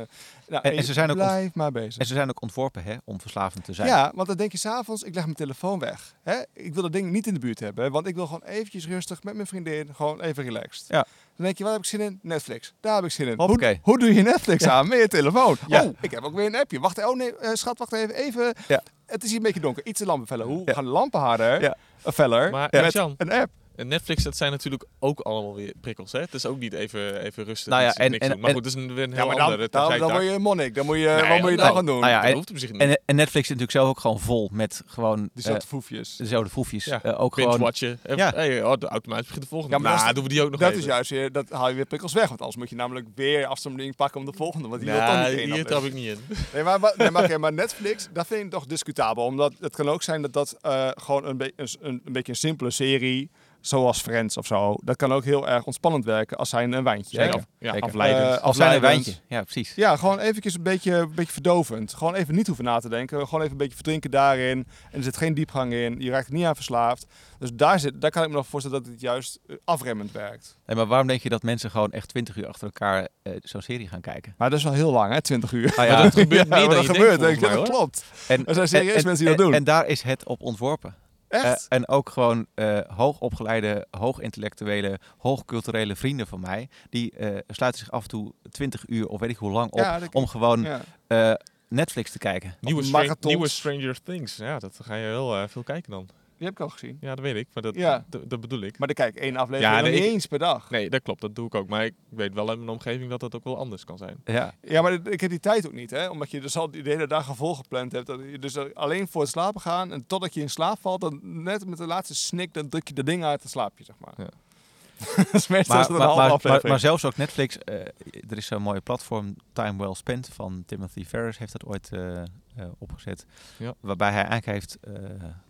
En- en, en je ze zijn ook blijft maar bezig. En ze zijn ook ontworpen hè, om verslavend te zijn. Ja, want dan denk je s'avonds, ik leg mijn telefoon weg. Hè? Ik wil dat ding niet in de buurt hebben, want ik wil gewoon eventjes rustig met mijn vriendin, gewoon even relaxed. Ja. Dan denk je, waar heb ik zin in? Netflix. Daar heb ik zin in. Hoppakee. Hoe, hoe doe je Netflix aan met je telefoon? Ja. Oh, ik heb ook weer een appje. Wacht, oh nee, eh, schat, wacht even. even. Ja. Het is hier een beetje donker. Iets te lampen feller. Hoe Ja. gaan lampen harder? Ja. Een feller. Maar, met Jan, een app. En Netflix, dat zijn natuurlijk ook allemaal weer prikkels. Hè? Het is ook niet even, even rustig. Nou ja, en- niks en- doen. Maar en- goed, dat is een, weer een Ja, heel maar dan, andere dan, dan word je een monnik. Dan moet je, Nee, wat moet je nou, dan gaan doen? nou ja, dat en- hoeft op zich niet. En, en Netflix is natuurlijk zelf ook gewoon vol met gewoon Dezelfde eh, foefjes. dezelfde foefjes. Ja, Eh, ook gewoon, Binge-watchen. En- Ja. Hey, oh, de automatisch begint de volgende. Ja, maar nou, doen we die ook nog Dat even. is juist weer, dat haal je weer prikkels weg. Want anders moet je namelijk weer afstandeling pakken om de volgende. Want die wil toch niet één hier trap ik niet in. <laughs> Nee, maar, nee, maar, maar Netflix, dat vind ik toch discutabel. Omdat het kan ook zijn dat dat eh, gewoon een, be- een, een, een beetje een simpele serie, zoals Friends of zo, dat kan ook heel erg ontspannend werken als zijn een wijntje. Zeker. Of- Ja, Zeker. afleidend. Als zijn een wijntje. Ja, precies. Ja, gewoon eventjes een beetje, een beetje verdovend. Gewoon even niet hoeven na te denken. Gewoon even een beetje verdrinken daarin. En er zit geen diepgang in. Je raakt er niet aan verslaafd. Dus daar, zit, daar kan ik me nog voorstellen dat het juist eh, afremmend werkt. Nee, maar waarom denk je dat mensen gewoon echt 20 uur achter elkaar eh, zo'n serie gaan kijken? Maar dat is wel heel lang, hè? 20 uur. Nou <laughs> Maar dat gebeurt Ja, dan dat je gebeurt. denkt, denk dat klopt. En, Er zijn serieus en- mensen die dat en- doen. En daar is het op ontworpen. Echt? Eh, en ook gewoon eh hoogopgeleide, hoogintellectuele, hoogculturele vrienden van mij, die eh, sluiten zich af en toe 20 uur of weet ik hoe lang op Ja, om gewoon ja. eh, Netflix te kijken. Nieuwe, marathons. nieuwe Stranger Things. Ja, dat ga je heel veel kijken dan. Die heb ik al gezien. Ja, dat weet ik. Maar dat, Ja. dat, bedoel ik. Maar dan kijk ik één aflevering Ja, nee, niet ik- eens per dag. Nee, dat klopt. Dat doe ik ook. Maar ik weet wel in mijn omgeving dat dat ook wel anders kan zijn. Ja, Ja, maar ik heb die tijd ook niet, hè? Omdat je dus al die de hele dag vol gepland hebt. Dat je dus alleen voor het slapen gaan en totdat je in slaap valt, dan net met de laatste snik, dan druk je de ding uit en slaap je, zeg maar. Ja. <laughs> dat is meestal maar, maar, halve maar, maar, aflevering. maar zelfs ook Netflix, eh, er is zo'n mooie platform, Time Well Spent, van Timothy Ferris heeft dat ooit eh, eh, opgezet. Ja. Waarbij hij eigenlijk heeft eh,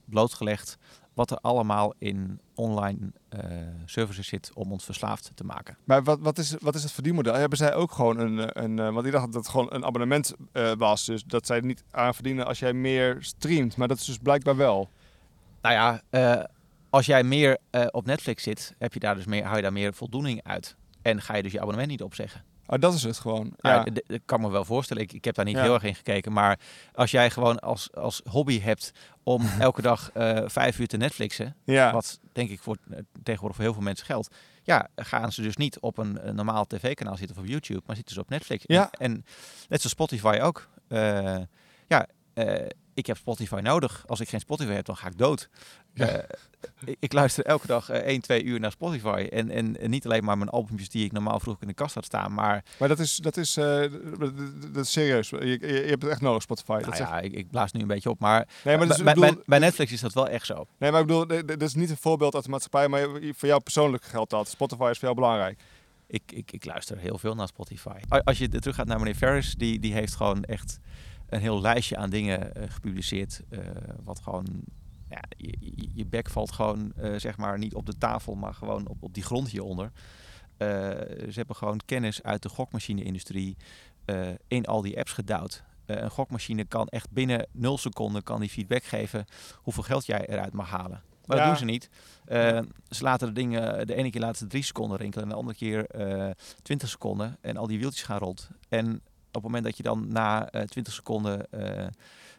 blootgelegd wat er allemaal in online eh, services zit om ons verslaafd te maken. Maar wat, wat, is, wat is het verdienmodel? Hebben zij ook gewoon een, een want ik dacht dat het gewoon een abonnement was, dus dat zij er niet aan verdienen als jij meer streamt. Maar dat is dus blijkbaar wel. Nou ja, eh, als jij meer eh, op Netflix zit, heb je daar dus meer, hou je daar meer voldoening uit. En ga je dus je abonnement niet opzeggen. Oh, dat is het gewoon. Ja. Ja. d- d- kan me wel voorstellen. Ik, ik heb daar niet Ja. heel erg in gekeken. Maar als jij gewoon als, als hobby hebt om <laughs> elke dag eh, vijf uur te Netflixen, ja. wat denk ik voor, eh, tegenwoordig voor heel veel mensen geldt, ja, gaan ze dus niet op een, een normaal tv-kanaal zitten of op YouTube, maar zitten ze op Netflix. Ja. En, en net zoals Spotify ook. Eh, ja, eh, ik heb Spotify nodig. Als ik geen Spotify heb, dan ga ik dood. Ja. Eh, ik, ik luister elke dag eh 1, 2 uur naar Spotify. En, en, en niet alleen maar mijn albumjes die ik normaal vroeg in de kast had staan, maar Maar dat is, dat is, eh, dat, is serieus. Je, je, je hebt het echt nodig, Spotify. Nou ja, ik, ik blaas nu een beetje op. Maar, Nee, maar, dus, bij, bedoel, bij- bij Netflix is dat wel echt zo. nee, maar ik bedoel, dit is niet een voorbeeld uit de maatschappij, maar voor jou persoonlijk geldt dat. Spotify is veel belangrijk. Ik, ik, ik luister heel veel naar Spotify. Als je terug gaat naar meneer Ferris, die, die heeft gewoon echt een heel lijstje aan dingen eh, gepubliceerd. eh, wat gewoon, ja, je, je- bek valt gewoon, eh, zeg maar, niet op de tafel, maar gewoon op, op die grond hieronder. Ze hebben gewoon kennis uit de gokmachine-industrie in al die apps gedouwd. Een gokmachine kan echt binnen 0 seconden kan die feedback geven hoeveel geld jij eruit mag halen. Maar dat doen ze niet. Ze laten de dingen, de ene keer laten ze drie seconden rinkelen en de andere keer eh 20 seconden. En al die wieltjes gaan rond. En het moment dat je dan na eh 20 seconden eh,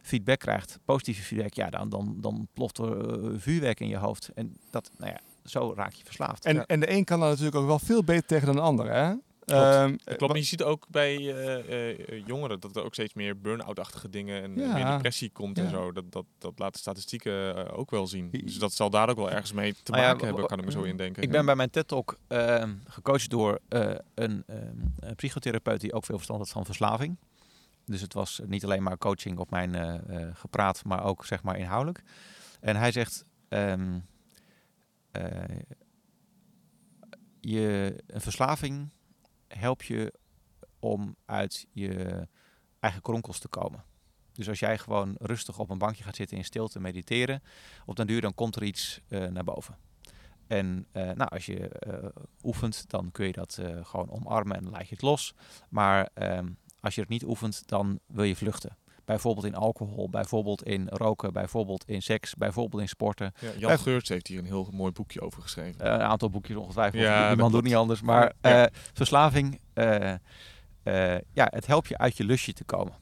feedback krijgt, positieve feedback, ja, dan, dan, dan ploft er eh, vuurwerk in je hoofd. En dat, nou ja, zo raak je verslaafd. En, Ja. en de een kan daar natuurlijk ook wel veel beter tegen dan de ander, hè? Klopt. Ehm, Dat klopt, maar je ziet ook bij eh, eh, jongeren dat er ook steeds meer burn-out-achtige dingen en Ja. meer depressie komt en zo. Dat, dat, dat laten statistieken eh, ook wel zien. Dus dat zal daar ook wel ergens mee te maken hebben, kan ik me zo indenken. Ik ben bij mijn TED-talk ehm, gecoacht door eh, een, ehm, een psychotherapeut die ook veel verstand had van verslaving. Dus het was niet alleen maar coaching op mijn eh, eh, gepraat, maar ook zeg maar inhoudelijk. En hij zegt, ehm, eh, je, een verslaving helpt je om uit je eigen kronkels te komen. Dus als jij gewoon rustig op een bankje gaat zitten in stilte mediteren, op den duur dan komt er iets eh, naar boven. En eh, nou, als je eh, oefent, dan kun je dat gewoon omarmen en laat je het los. Maar ehm, als je het niet oefent, dan wil je vluchten. Bijvoorbeeld in alcohol, bijvoorbeeld in roken, bijvoorbeeld in seks, bijvoorbeeld in sporten. Ja, Jan Geurts heeft hier een heel mooi boekje over geschreven. Eh, een aantal boekjes ongetwijfeld. Ja, Iemand doet niet anders. Maar Ja. eh, verslaving, eh, eh, ja, het helpt je uit je lusje te komen.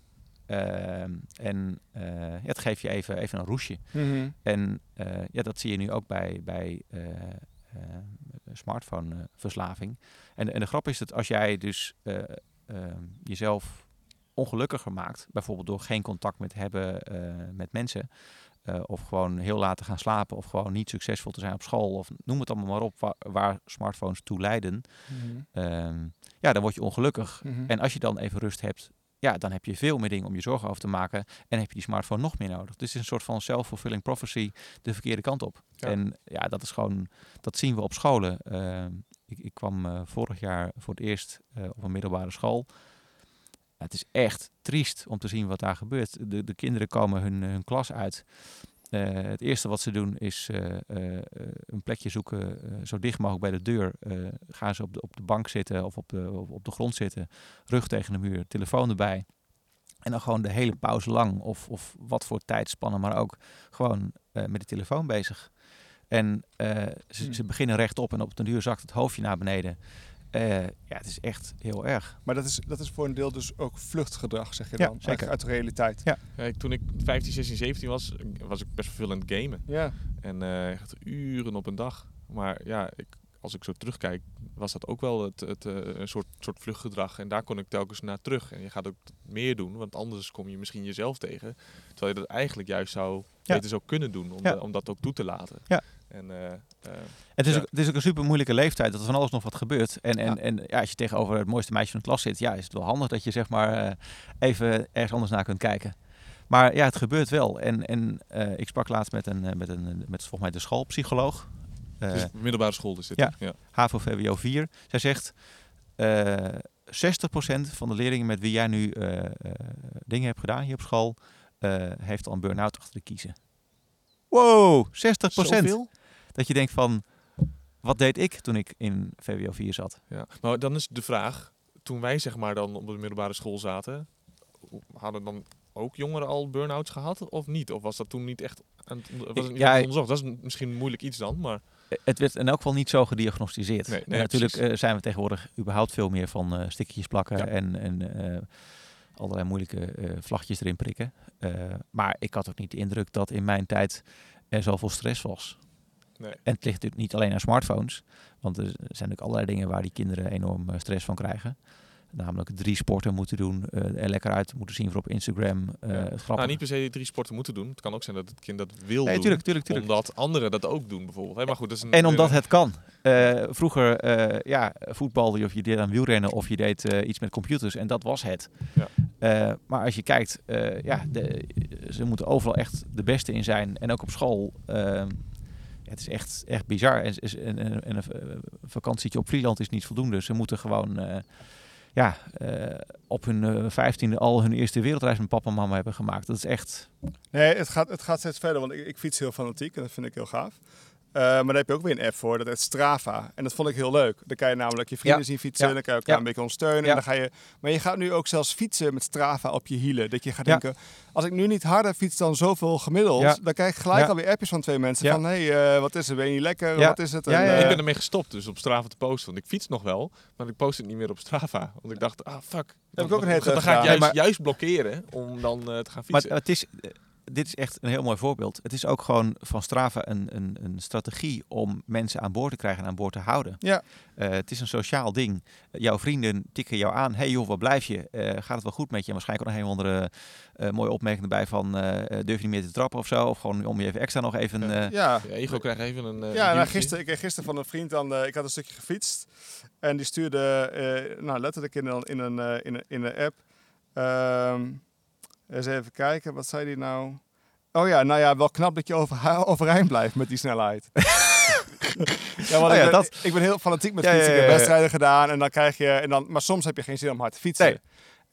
Ehm, en eh, ja, het geeft je even, even een roesje. Mhm. En eh, ja, dat zie je nu ook bij, bij eh, smartphone-verslaving. en, en de grap is dat als jij dus eh, ehm, jezelf ongelukkiger maakt, bijvoorbeeld door geen contact met hebben eh, met mensen, eh, of gewoon heel laat te gaan slapen, of gewoon niet succesvol te zijn op school, of noem het allemaal maar op, waar, waar smartphones toe leiden, Mhm. ehm, ja, dan word je ongelukkig. Mhm. En als je dan even rust hebt, ja, dan heb je veel meer dingen om je zorgen over te maken. En heb je die smartphone nog meer nodig. Dus het is een soort van self-fulfilling prophecy de verkeerde kant op. Ja. En ja, dat is gewoon, dat zien we op scholen. Ehm, ik, ik kwam eh, vorig jaar voor het eerst op een middelbare school. Het is echt triest om te zien wat daar gebeurt. De, de kinderen komen hun, hun klas uit. Eh, het eerste wat ze doen is eh, eh, een plekje zoeken zo dicht mogelijk bij de deur. Gaan ze op de, op de bank zitten of op de, op, op de grond zitten, rug tegen de muur, telefoon erbij. En dan gewoon de hele pauze lang, of, of wat voor tijdspannen, maar ook gewoon met de telefoon bezig. En ze, ze beginnen rechtop en op den duur zakt het hoofdje naar beneden. Eh, ja, het is echt heel erg. Maar dat is, dat is voor een deel dus ook vluchtgedrag, zeg je Ja, dan? zeker. Uit de realiteit. Ja. Kijk, toen ik 15, 16, 17 was, was ik best veel aan het gamen. Ja. En eh, echt uren op een dag. Maar ja, ik, als ik zo terugkijk, was dat ook wel het, het, eh, een soort, soort vluchtgedrag. En daar kon ik telkens naar terug. En je gaat ook meer doen, want anders kom je misschien jezelf tegen. Terwijl je dat eigenlijk juist zou Ja. beter zou kunnen doen, om, Ja. om dat ook toe te laten. Ja. En eh, eh, Het is, Ja. ook, het is ook een super moeilijke leeftijd, dat er van alles nog wat gebeurt. En, en, Ja. en ja, als je tegenover het mooiste meisje van de klas zit, ja, is het wel handig dat je zeg maar eh, even ergens anders naar kunt kijken. Maar ja, het gebeurt wel. En, en eh, ik sprak laatst met een, eh, met een met volgens mij de schoolpsycholoog. Eh, het is middelbare school is dit. ja. HAVO VWO 4. Zij zegt, eh 60% van de leerlingen met wie jij nu eh, eh, dingen hebt gedaan hier op school, eh, heeft al een burn-out achter de kiezen. Wow, 60%. Zoveel? Dat je denkt van, wat deed ik toen ik in VWO 4 zat? Ja. Maar dan is de vraag, toen wij zeg maar dan op de middelbare school zaten, hadden dan ook jongeren al burn-outs gehad of niet? Of was dat toen niet echt aan het, onder- was het niet Ja, onderzocht? Dat is misschien moeilijk iets dan, maar Het werd in elk geval niet zo gediagnosticeerd. Nee, natuurlijk eh, zijn we tegenwoordig überhaupt veel meer van eh stickertjes plakken Ja. en, en eh, allerlei moeilijke vlaggetjes erin prikken. Maar ik had ook niet de indruk dat in mijn tijd er zoveel stress was. Nee. En het ligt natuurlijk niet alleen aan smartphones. Want er zijn natuurlijk allerlei dingen waar die kinderen enorm eh, stress van krijgen. Namelijk drie sporten moeten doen, eh, er lekker uit moeten zien voor op Instagram. eh Ja. Nou, niet per se drie sporten moeten doen. Het kan ook zijn dat het kind dat wil nee, doen. tuurlijk, tuurlijk, tuurlijk. Omdat anderen dat ook doen bijvoorbeeld. Maar goed, dat is een, En omdat eh, het kan. Eh, vroeger eh, ja, voetbalde je of je deed aan wielrennen of je deed eh, iets met computers en dat was het. Ja. Eh, maar als je kijkt, eh, ja, de, ze moeten overal echt de beste in zijn. En ook op school. Het is echt, echt bizar. En, en een eh, vakantietje op Vlieland is niet voldoende. Ze moeten gewoon eh, ja, eh, op hun eh, vijftiende al hun eerste wereldreis met papa en mama hebben gemaakt. Dat is echt... Nee, het gaat, het gaat steeds verder, want ik fiets heel fanatiek en dat vind ik heel gaaf. Eh, maar daar heb je ook weer een app voor, dat heet Strava. En dat vond ik heel leuk. Dan kan je namelijk je vrienden Ja. zien fietsen, Ja. dan kan je elkaar Ja. een beetje ondersteunen. Ja. En dan ga je, maar je gaat nu ook zelfs fietsen met Strava op je hielen. Dat je gaat Ja. denken, als ik nu niet harder fiets dan zoveel gemiddeld, Ja. dan krijg ik gelijk Ja. alweer appjes van twee mensen Ja. van, hé, hey, eh, wat is er, ben je niet lekker, Ja. wat is het? Ja, En, ja, ik ben ermee gestopt, dus op Strava te posten. Want ik fiets nog wel, maar ik post het niet meer op Strava. Want ik dacht, ah fuck. Heb ik ook een hele dan, tijd dan ga ik juist, maar- juist blokkeren om dan eh, te gaan Maar fietsen. het is, dit is echt een heel mooi voorbeeld. Het is ook gewoon van Strava een, een, een strategie om mensen aan boord te krijgen en aan boord te houden. Ja. Eh, het is een sociaal ding. jouw vrienden tikken jou aan. hey joh, waar blijf je? Eh, gaat het wel goed met je? En waarschijnlijk ook nog een andere eh, mooie opmerking erbij van... durf je niet meer te trappen of zo? Of gewoon om je even extra nog even... Ja. eh, Ego krijgt even een. eh, Ja, nou, gisteren, ik kreeg gisteren van een vriend dan, eh, ik had een stukje gefietst. En die stuurde, eh, nou letterlijk in een, in een, in een, in een app. Ehm, eens even kijken, wat zei die nou? Oh ja, nou ja, wel knap dat je over, <laughs> overeind blijft met die snelheid. <laughs> ja, want Oh ja, ik, ben, dat- ik ben heel fanatiek met Ja, fietsen. Ik heb wedstrijden gedaan en dan krijg je, en dan, maar soms heb je geen zin om hard te fietsen. Nee.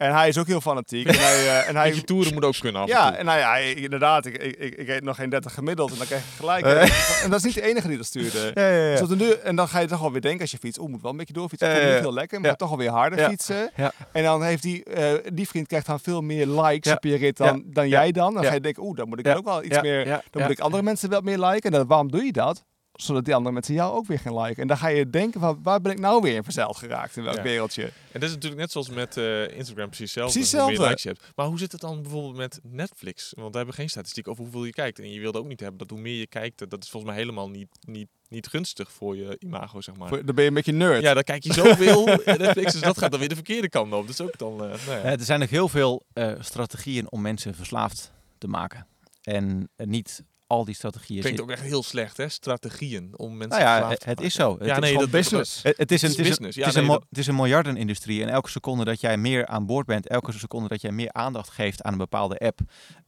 En hij is ook heel fanatiek. en hij, eh, en hij, toeren moet ook kunnen af en ja, en nou ja, ik- inderdaad. Ik, ik, ik, ik eet nog geen 30 gemiddeld en dan krijg je gelijk. Eh. En dat is niet de enige die dat stuurde. <laughs> Ja, ja, ja. Dus duur- en dan ga je toch alweer denken als je fietst, oh, moet wel een beetje doorfietsen. Ja, niet heel lekker, maar ja. toch alweer harder fietsen. En dan heeft die, eh, die vriend krijgt dan veel meer likes op je rit dan, dan jij dan. Dan ga je denken, oeh, dan moet ik ook wel iets meer, dan moet ik andere mensen wel meer liken. En dan, waarom doe je dat? Zodat die andere mensen jou ook weer gaan liken. En dan ga je denken, van, waar ben ik nou weer in verzeild geraakt? In welk Ja. wereldje? En dat is natuurlijk net zoals met eh, Instagram precies hetzelfde. Precies hoe meer hetzelfde. likes je hebt. Maar hoe zit het dan bijvoorbeeld met Netflix? Want we hebben geen statistiek over hoeveel je kijkt. En je wilde ook niet hebben dat hoe meer je kijkt, dat- dat is volgens mij helemaal niet, niet, niet gunstig voor je imago, zeg maar. Voor- Dan ben je een beetje nerd. Ja, dan kijk je zoveel <laughs> Netflix, dus dat gaat dan weer de verkeerde kant op. Dat is ook dan... eh, nou ja. Eh, er zijn ook heel veel eh, strategieën om mensen verslaafd te maken. En eh, niet al die strategieën Klinkt ook echt heel slecht, hè? Strategieën om mensen Nou ja, het, te het maken. is zo. Het Ja, is nee, gewoon dat business. Het, het is een, Het het is is een, business. het Ja, is een, nee, mo- dat- het is een miljardenindustrie. En elke seconde dat jij meer aan boord bent, elke seconde dat jij meer aandacht geeft aan een bepaalde app,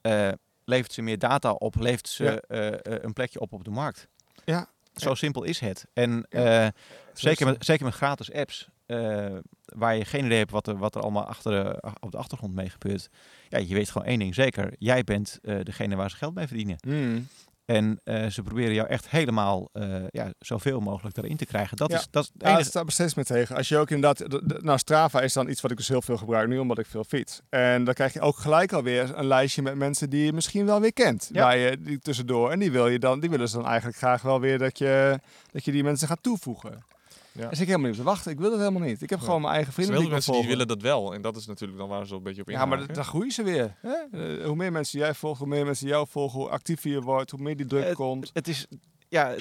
eh, levert ze meer data op, levert ze Ja. eh, eh, een plekje op op de markt. Ja. Zo simpel is het. En Ja. eh, zeker, met, zeker met gratis apps, eh, waar je geen idee hebt wat er, wat er allemaal achter, de- op de achtergrond mee gebeurt. Ja, je weet gewoon één ding zeker. Jij bent eh, degene waar ze geld mee verdienen. Hmm. En eh, ze proberen jou echt helemaal eh, ja, zoveel mogelijk daarin te krijgen. Dat Ja. is, dat is het Ja, dat enige. staat steeds meer tegen. Als je ook inderdaad... de- de- Nou, Strava is dan iets wat ik dus heel veel gebruik nu, omdat ik veel fiets. En dan krijg je ook gelijk alweer een lijstje met mensen die je misschien wel weer kent. Ja. Waar je die tussendoor. En die, wil je dan, die willen ze dan eigenlijk graag wel weer dat je, dat je die mensen gaat toevoegen. Ja. Dus ik helemaal niet op te wachten. Ik wil dat helemaal niet. Ik heb Ja. gewoon mijn eigen Er zijn vrienden veel mensen die willen volgen. dat wel. En dat is natuurlijk dan waar ze een beetje op Ja, maar inhaken. dan- dan groeien ze weer. Hè? Eh, hoe meer mensen jij volgt, hoe meer mensen jou volgen, hoe actiever je wordt, hoe meer die druk komt. Het is, ja,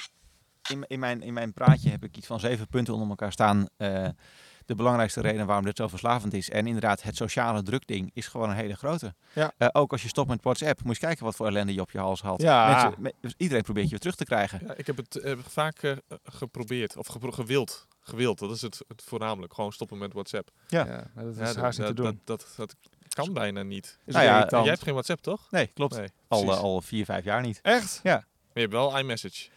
in, in, mijn, in mijn praatje heb ik iets van zeven punten onder elkaar staan. Eh, de belangrijkste reden waarom dit zo verslavend is. En inderdaad, het sociale drukding is gewoon een hele grote. Ja. Eh, ook als je stopt met WhatsApp, moet je kijken wat voor ellende je op je hals haalt. Ja. Mensen, me- dus iedereen probeert je weer terug te krijgen. Ja, ik heb het eh, vaak eh, geprobeerd. Of gepro- gewild. Gewild, dat is het, het voornamelijk. Gewoon stoppen met WhatsApp. Ja. maar dat is Ja, haast niet te doen. dat, dat, dat kan bijna niet. Is Nou ook ja. Jij hebt geen WhatsApp, toch? Nee, klopt. Nee, al, eh, al vier, vijf jaar niet. Echt? Maar je hebt wel iMessage.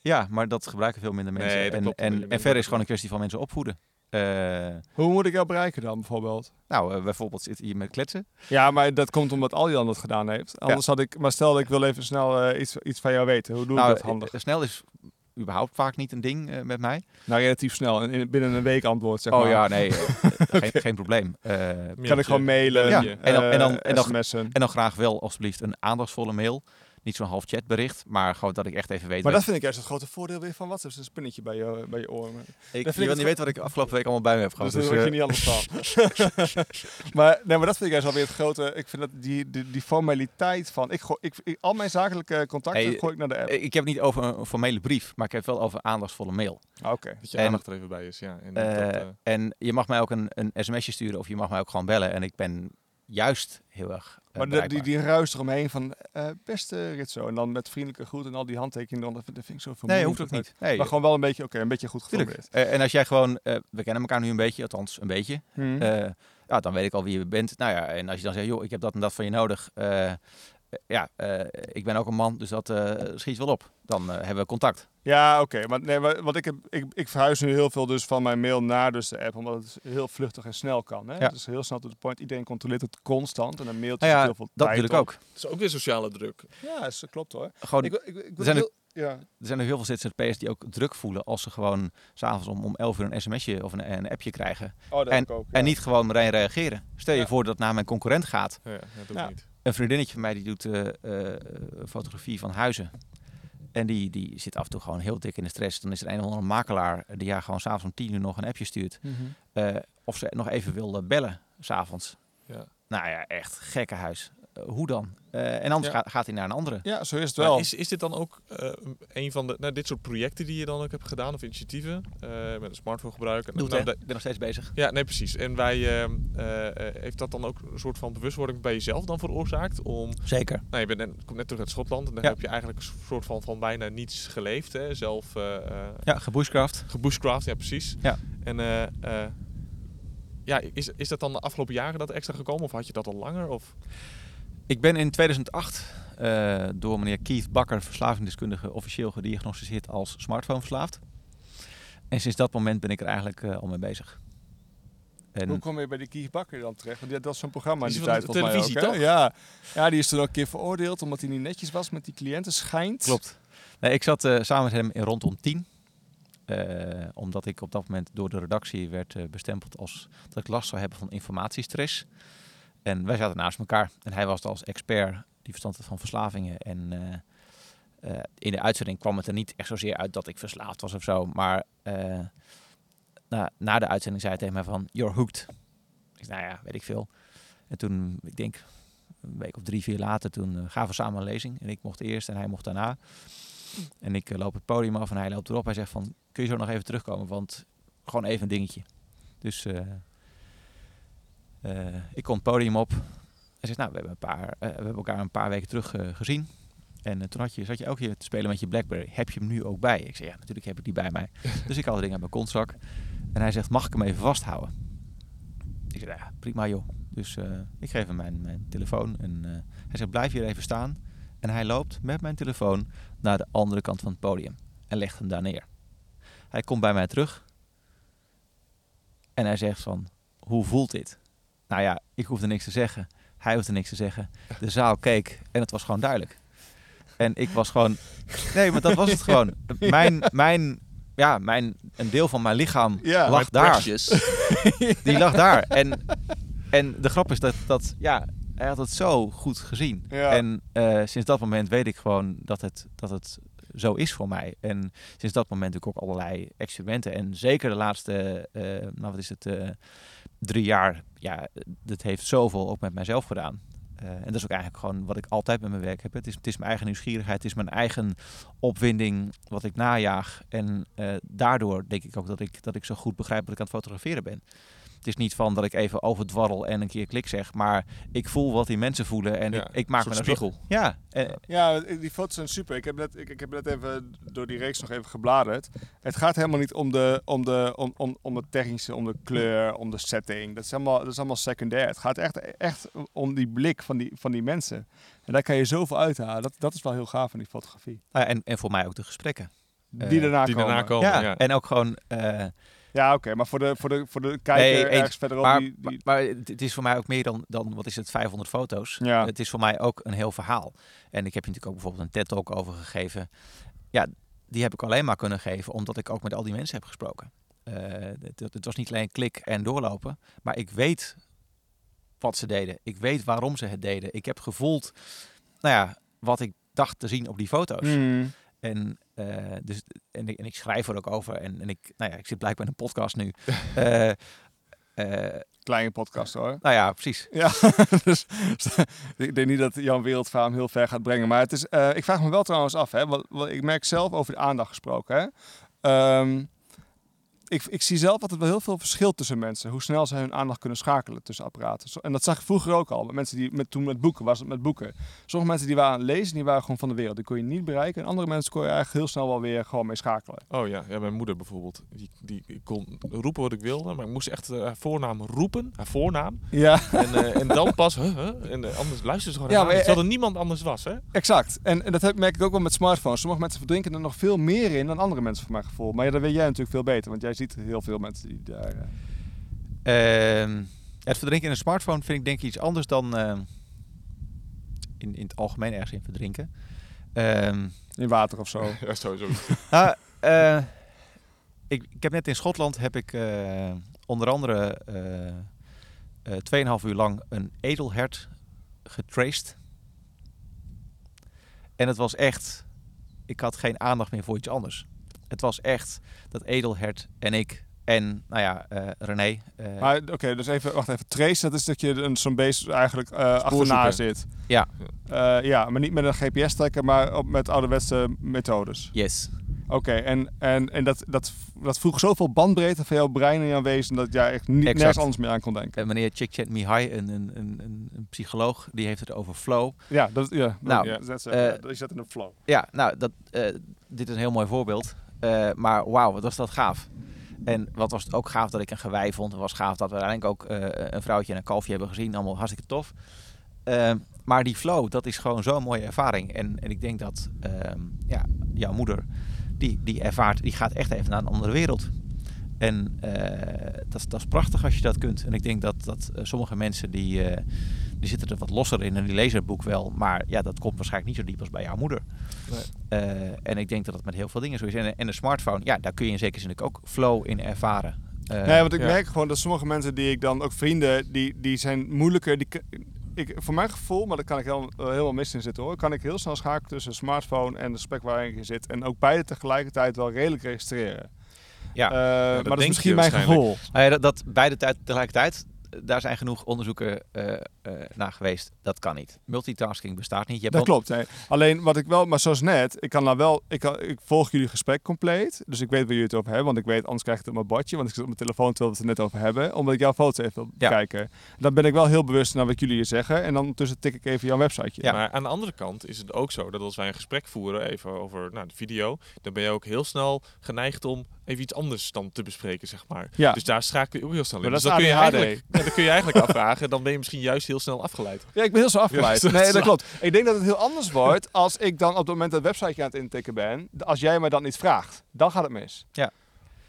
Ja, maar dat gebruiken veel minder mensen. Nee, dat en, en, en verder is gewoon een kwestie van mensen opvoeden. Eh, Hoe moet ik jou bereiken dan bijvoorbeeld? nou, eh, bijvoorbeeld zit hier met kletsen. Ja, maar dat komt omdat Aljan dat gedaan heeft. Anders had ik, maar stel dat ik wil even snel eh, iets, iets van jou weten. Hoe doe nou, ik dat handig? snel is überhaupt vaak niet een ding eh, met mij. Nou, relatief snel. In, in- binnen een week antwoord, zeg oh maar. ja, nee, <laughs> geen, geen probleem. Eh, Kan ik gewoon mailen, Ja, en dan- en dan- en dan- en dan graag wel alsjeblieft een aandachtsvolle mail. Niet zo'n half chatbericht, maar gewoon dat ik echt even weet. Maar dat vind ik juist het grote voordeel weer van WhatsApp. een spinnetje bij je, bij je oren. ik, vind je ik wil niet weten wat ik afgelopen week allemaal bij me heb gehad. Dus Dus, word je eh, niet anders van. maar, nee, maar dat vind ik juist alweer het grote... Ik vind dat die, die, die formaliteit van... Ik gooi, ik, ik- al mijn zakelijke contacten Hey, gooi ik naar de app. ik heb niet over een formele brief, maar ik heb wel over aandachtsvolle mail. Ah, Oké. Dat je En- aandacht er even bij is, ja. En dat, Eh, eh, En je mag mij ook een, een sms'je sturen of je mag mij ook gewoon bellen. En ik ben juist heel erg eh, Maar de, die, die ruis eromheen van... eh, beste Ritzo. En dan met vriendelijke groet en al die handtekeningen. dan, Dat vind ik zo Nee, vermoeiend. hoeft ook niet. Nee, Maar gewoon wel een beetje, oké, een beetje goed geformuleerd. Eh, en als jij gewoon, we kennen elkaar nu een beetje, althans een beetje. Hmm. Ja, dan weet ik al wie je bent. Nou ja, en als je dan zegt, joh, ik heb dat en dat van je nodig. eh, ja, eh, ik ben ook een man, dus dat eh, schiet wel op. Dan eh, hebben we contact. Ja, oké. Maar nee, wat ik, heb, ik, ik verhuis nu heel veel dus van mijn mail naar dus de app, omdat het heel vluchtig en snel kan. Hè? Ja. Dus heel snel to the point. Iedereen controleert het constant en een mailtje Nou ja, heel veel dat tijd natuurlijk ook. Het is ook weer sociale druk. Ja, dat klopt hoor. Gewoon, Ik, ik, ik wil zijn heel, ja. er zijn er heel veel ZZP'ers die ook druk voelen als ze gewoon s'avonds om, om 11 uur een sms'je of een, een appje krijgen. Oh, dat heb ik ook. ja. En niet gewoon meteen reageren. Stel je voor dat het naar mijn concurrent gaat. Ja, dat doe Ja. ik niet. Een vriendinnetje van mij die doet eh, eh, fotografie van huizen. En die, die zit af en toe gewoon heel dik in de stress. Dan is er een of andere makelaar die haar gewoon s'avonds om 10 uur nog een appje stuurt. Mhm. Eh, of ze nog even wil bellen s'avonds. Ja. Nou ja, echt gekke huis. Eh, hoe dan? Eh, en anders Ja. gaat, gaat hij naar een andere. Ja, zo is het Maar wel. is, is dit dan ook eh, een van de, nou, dit soort projecten die je dan ook hebt gedaan, of initiatieven, eh, met een smartphone gebruiken? Doe het, Nou, Ik ben nog steeds bezig. ja, nee, precies. En wij, eh, eh, eh, heeft dat dan ook een soort van bewustwording bij jezelf dan veroorzaakt? Om, Zeker. nou, je bent net, komt net terug uit Schotland en daar Ja. heb je eigenlijk een soort van, van bijna niets geleefd. Hè? Zelf eh eh, Ja, gebushcraft. gebushcraft, ja precies. Ja. En eh, eh, ja, is, is dat dan de afgelopen jaren dat extra gekomen of had je dat al langer? Of? Ik ben in 2008 eh, door meneer Keith Bakker, verslavingsdeskundige, officieel gediagnosticeerd als smartphoneverslaafd. En sinds dat moment ben ik er eigenlijk eh, al mee bezig. En Hoe kom je bij die Kies Bakker dan terecht? Want die- dat is zo'n programma in Die die tijd volgens de mij ook, toch? Ja. ja, die is toen ook een keer veroordeeld omdat hij niet netjes was met die cliënten, schijnt. Klopt. Nee, ik zat eh, samen met hem in rondom 10. Eh, omdat ik op dat moment door de redactie werd eh, bestempeld als dat ik last zou hebben van informatiestress. En wij zaten naast elkaar. En hij was als expert die verstand had van verslavingen. En eh, eh, in de uitzending kwam het er niet echt zozeer uit dat ik verslaafd was of zo. Maar eh, na, na de uitzending zei hij tegen mij van, you're hooked. Ik zei, nou ja, weet ik veel. En toen, ik denk een week of drie, vier later, toen gaven we samen een lezing. En ik mocht eerst en hij mocht daarna. En ik loop het podium af en hij loopt erop. Hij zegt van, kun je zo nog even terugkomen? Want gewoon even een dingetje. Dus ik kom het podium op. Hij zegt, nou, we hebben, een paar, eh, we hebben elkaar een paar weken terug eh, gezien. En eh, toen had je, zat je ook hier te spelen met je Blackberry. Heb je hem nu ook bij? Ik zei, ja, natuurlijk heb ik die bij mij. <laughs> dus ik had het ding uit mijn kontzak. En hij zegt, mag ik hem even vasthouden? Ik zei, ja, prima joh. Dus eh, ik geef hem mijn, mijn telefoon. En eh, hij zegt, blijf hier even staan. En hij loopt met mijn telefoon naar de andere kant van het podium. En legt hem daar neer. Hij komt bij mij terug. En hij zegt van, hoe voelt dit? Nou ja, ik hoefde niks te zeggen. Hij hoefde niks te zeggen. De zaal keek en het was gewoon duidelijk. En ik was gewoon... Nee, maar dat was het gewoon. <laughs> Mijn, mijn, ja, mijn, een deel van mijn lichaam Ja, lag daar. <laughs> Die lag daar. En, en de grap is dat, dat ja, hij had het zo goed gezien. Ja. En eh, sinds dat moment weet ik gewoon dat het, dat het zo is voor mij. En sinds dat moment doe ik ook allerlei experimenten. En zeker de laatste, eh, nou wat is het, eh, drie jaar, ja, dat heeft zoveel ook met mijzelf gedaan. Eh, en dat is ook eigenlijk gewoon wat ik altijd met mijn werk heb. Het is, het is mijn eigen nieuwsgierigheid, het is mijn eigen opwinding wat ik najaag. En eh, daardoor denk ik ook dat ik, dat ik zo goed begrijp wat ik aan het fotograferen ben. Het is niet van dat ik even overdwarrel en een keer klik zeg, maar ik voel wat die mensen voelen en Ja, ik, ik maak een me zo- spiegel. Ja, eh, Ja, die foto's zijn super. Ik heb net, ik, ik heb net even door die reeks nog even gebladerd. Het gaat helemaal niet om de, om de, om, om, om het technische, om de kleur, om de setting. Dat is allemaal, dat is allemaal secundair. Het gaat echt, echt om die blik van die, van die mensen. En daar kan je zoveel uithalen. Dat, dat is wel heel gaaf van die fotografie. nou ja, en, en voor mij ook de gesprekken. Die Eh, daarna Die komen. daarna komen, ja, ja. en ook gewoon. eh, Ja, oké. maar voor de, voor, de, voor de kijker Nee, ergens verderop. maar, die, die, maar, maar het is voor mij ook meer dan, dan wat is het, 500 foto's. Ja. Het is voor mij ook een heel verhaal. En ik heb je natuurlijk ook bijvoorbeeld een TED-talk over gegeven. Ja, die heb ik alleen maar kunnen geven omdat ik ook met al die mensen heb gesproken. Eh, het, het- het was niet alleen klik en doorlopen, maar ik weet wat ze deden. Ik weet waarom ze het deden. Ik heb gevoeld, nou ja, wat ik dacht te zien op die foto's. Mm. En, eh, dus, en, ik, en ik schrijf er ook over. En, en ik, nou ja, ik zit blijkbaar in een podcast nu. <laughs> Eh, eh, Kleine podcast hoor. nou ja, precies. Ja, <laughs> dus <laughs> ik denk niet dat Jan Wereldvaar hem heel ver gaat brengen. Maar het is, ik vraag me wel trouwens af, hè, ik merk zelf over de aandacht gesproken. Hè. Ehm, ik, ik zie zelf altijd wel heel veel verschil tussen mensen. Hoe snel ze hun aandacht kunnen schakelen tussen apparaten. Zo- En dat zag ik vroeger ook al. Met mensen die met, toen met boeken was het met boeken. Sommige mensen die waren aan het lezen, die waren gewoon van de wereld. Die kon je niet bereiken. En andere mensen kon je eigenlijk heel snel wel weer gewoon mee schakelen. Oh ja, ja, mijn moeder bijvoorbeeld. Die, die ik kon roepen wat ik wilde, maar ik moest echt eh, haar voornaam roepen. Haar voornaam. Ja, En, eh, en dan pas, huh, huh, en eh, anders luisterde ze gewoon Ja, naar maar, terwijl er niemand anders was, hè? exact. En, en dat heb, merk ik ook wel met smartphones. Sommige mensen verdrinken er nog veel meer in dan andere mensen, voor mijn gevoel. Maar ja, dat weet jij natuurlijk veel beter. Want jij ziet heel veel mensen die daar... eh, Ehm, het verdrinken in een smartphone vind ik denk ik iets anders dan ehm, in, in het algemeen ergens in verdrinken. Ehm, in water of zo. <laughs> Ja, sowieso. <laughs> nou, eh, ik, ik heb net in Schotland heb ik eh, onder andere eh eh 2,5 uur lang een edelhert getraced. En het was echt, ik had geen aandacht meer voor iets anders. Het was echt dat edelhert en ik en, nou ja, eh, René. eh, Maar oké, dus even, wacht even. Trace, dat is dat je een- zo'n beest eigenlijk eh achterna zit. Ja. Ja, maar niet met een GPS-trekker, maar op, met ouderwetse methodes. yes. Oké, en, en, en dat, dat, dat vroeg zoveel bandbreedte van jouw brein en jouw wezen dat jij echt niet, nergens anders meer aan kon denken. En meneer Chikchat Mihai, een, een, een, psycholoog, die heeft het over flow. Ja, dat, ja, Nou, dat, eh, ja, in een flow. Ja, nou, dat, dit is een heel mooi voorbeeld. Eh, maar wauw, wat was dat gaaf. En wat was het ook gaaf dat ik een gewei vond. Het was gaaf dat we uiteindelijk ook eh, een vrouwtje en een kalfje hebben gezien. Allemaal hartstikke tof. Eh, maar die flow, dat is gewoon zo'n mooie ervaring. En, en ik denk dat ehm, ja, jouw moeder, die, die ervaart, die gaat echt even naar een andere wereld. En eh, dat, is- dat is prachtig als je dat kunt. En ik denk dat, dat sommige mensen die, die zitten er wat losser in en die lezen het boek wel. Maar ja, dat komt waarschijnlijk niet zo diep als bij jouw moeder. Nee. Eh, en ik denk dat het met heel veel dingen zo is. En, en de smartphone, ja, daar kun je in zekere zin ook flow in ervaren. Eh, nee, want ik ja. merk gewoon dat sommige mensen die ik dan ook vrienden, die, die zijn moeilijker. Die, ik, voor mijn gevoel, maar daar kan ik heel, eh, helemaal mis in zitten hoor, kan ik heel snel schakelen tussen smartphone en de spek waarin je zit. En ook beide tegelijkertijd wel redelijk registreren. Ja. Eh, dat maar dat is misschien mijn gevoel. Nou ja, dat, dat beide tijd, tegelijkertijd, daar zijn genoeg onderzoeken eh, eh, naar geweest. Dat kan niet. Multitasking bestaat niet. Je hebt Dat klopt. Alleen wat ik wel, maar zoals net, ik kan nou wel, ik, kan, ik volg jullie gesprek compleet. Dus ik weet waar jullie het over hebben, want ik weet, anders krijg ik het op mijn bordje. Want ik zit op mijn telefoon terwijl we het er net over hebben, omdat ik jouw foto's even wil Ja. bekijken. Dan ben ik wel heel bewust naar wat jullie hier zeggen. En dan ondertussen tik ik even jouw websiteje. Ja. Maar aan de andere kant is het ook zo dat als wij een gesprek voeren even over nou, de video, dan ben je ook heel snel geneigd om even iets anders dan te bespreken, zeg maar. Ja. Dus daar schakel je ook heel snel in. Maar Dus dat dan is kun, je Ja, <laughs> dan kun je eigenlijk afvragen, dan ben je misschien juist heel snel afgeleid. Ja, ik ben heel zo afgeleid. Ja, nee, dat klopt. Ik denk dat het heel anders wordt als ik dan op het moment dat het websiteje aan het intikken ben, als jij me dat niet vraagt. Dan gaat het mis. Ja.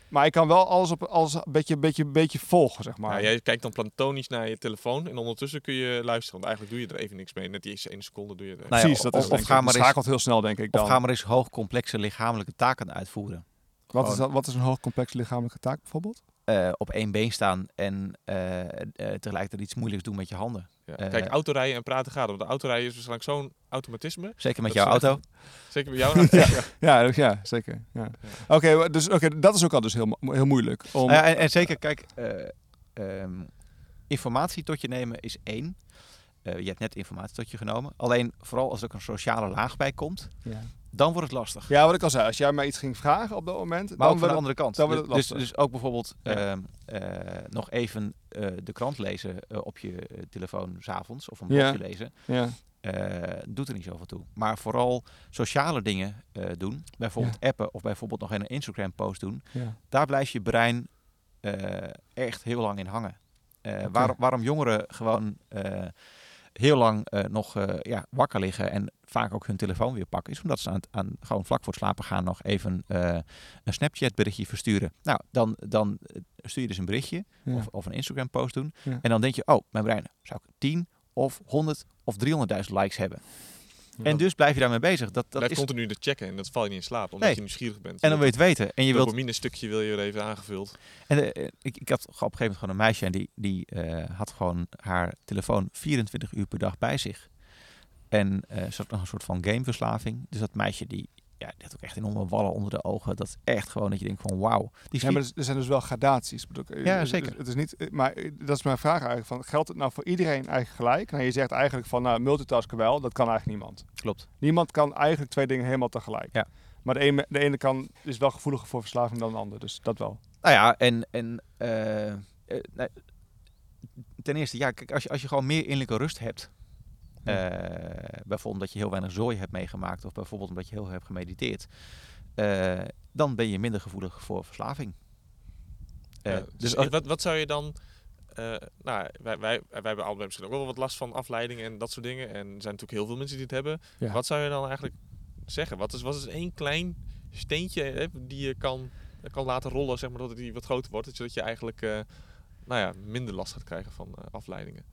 Maar ik kan wel alles op alles een beetje, beetje, beetje volgen, zeg maar. Maar jij kijkt dan plantonisch naar je telefoon en ondertussen kun je luisteren. Want eigenlijk doe je er even niks mee. Net die eerste ene seconde doe je er. Nou ja, Precies, dat of- is of ga dat maar eens- schakelt heel snel, denk ik dan. Of ga maar eens hoogcomplexe lichamelijke taken uitvoeren. wat, is dat, wat is een hoogcomplexe lichamelijke taak bijvoorbeeld? Eh, op één been staan en eh, eh, tegelijkertijd iets moeilijks doen met je handen. Ja. Kijk, autorijden en praten gaat. Want de autorijden is waarschijnlijk zo'n automatisme. Zeker met jouw auto. Zeker bij jou. <laughs> ja. Ja, dat- ja zeker. Ja. Oké, dus, oké, dat is ook al dus heel, mo- heel moeilijk. Om, en, en zeker, kijk, eh, ehm, informatie tot je nemen is één. Eh, je hebt net informatie tot je genomen. Alleen vooral als er ook een sociale laag bij komt, ja. Dan wordt het lastig. ja, wat ik al zei, als jij mij iets ging vragen op dat moment, Maar dan ook van de andere kant. dan wordt het dus, dus ook bijvoorbeeld Ja. ehm, eh, nog even eh, de krant lezen eh, op je telefoon s'avonds of een Ja. blogje lezen. ja. doet er niet zoveel toe. Maar vooral sociale dingen doen. Bijvoorbeeld appen of bijvoorbeeld nog een Instagram post doen. Ja. Daar blijft je brein echt heel lang in hangen. Waarom, waarom jongeren gewoon heel lang eh, nog eh, ja, wakker liggen en vaak ook hun telefoon weer pakken, is omdat ze aan, aan gewoon vlak voor het slapen gaan nog even eh, een Snapchat berichtje versturen. Nou, dan, dan stuur je dus een berichtje Ja. of, of een Instagram post doen. Ja. En dan denk je, oh, mijn brein zou ik 10 of 100 of 300.000 likes hebben. En dus blijf je daarmee bezig. Dat, dat Blijf is, continu te checken en dat val je niet in slaap. Omdat Nee. je nieuwsgierig bent. en dan wil je het weten. En je wilt dopamine stukje wil je er even aangevuld. En eh, ik, ik had op een gegeven moment gewoon een meisje en die, die eh, had gewoon haar telefoon 24 uur per dag bij zich. En eh ze had nog een soort van gameverslaving. Dus dat meisje die, ja, die had ook echt enorme wallen onder de ogen. Dat is echt gewoon dat je denkt van wauw. Die Ja, maar er- zijn dus wel gradaties. bedoel ik. Ja, zeker. Het, het is niet, maar eh, dat is mijn vraag eigenlijk. Van, geldt het nou voor iedereen eigenlijk gelijk? Nou, je zegt eigenlijk van nou, multitasken wel, dat kan eigenlijk niemand. klopt. Niemand kan eigenlijk twee dingen helemaal tegelijk. Ja. Maar de ene, de ene kan, is wel gevoeliger voor verslaving dan de ander. Dus dat wel. Nou ja, en, en eh, eh, ten eerste, ja, kijk, als je, als je gewoon meer innerlijke rust hebt. Eh, bijvoorbeeld omdat je heel weinig zooi hebt meegemaakt. Of bijvoorbeeld omdat je heel veel hebt gemediteerd. eh, dan ben je minder gevoelig voor verslaving. Eh, Ja, dus dus als- wat, wat zou je dan... eh, nou, wij, wij, wij hebben allebei misschien ook wel wat last van afleidingen en dat soort dingen. En er zijn natuurlijk heel veel mensen die het hebben. Ja. Wat zou je dan eigenlijk zeggen? Wat is, wat is één klein steentje hè, die je kan, kan laten rollen, zeg maar, dat die wat groter wordt. Zodat je eigenlijk eh, nou ja, minder last gaat krijgen van eh, afleidingen.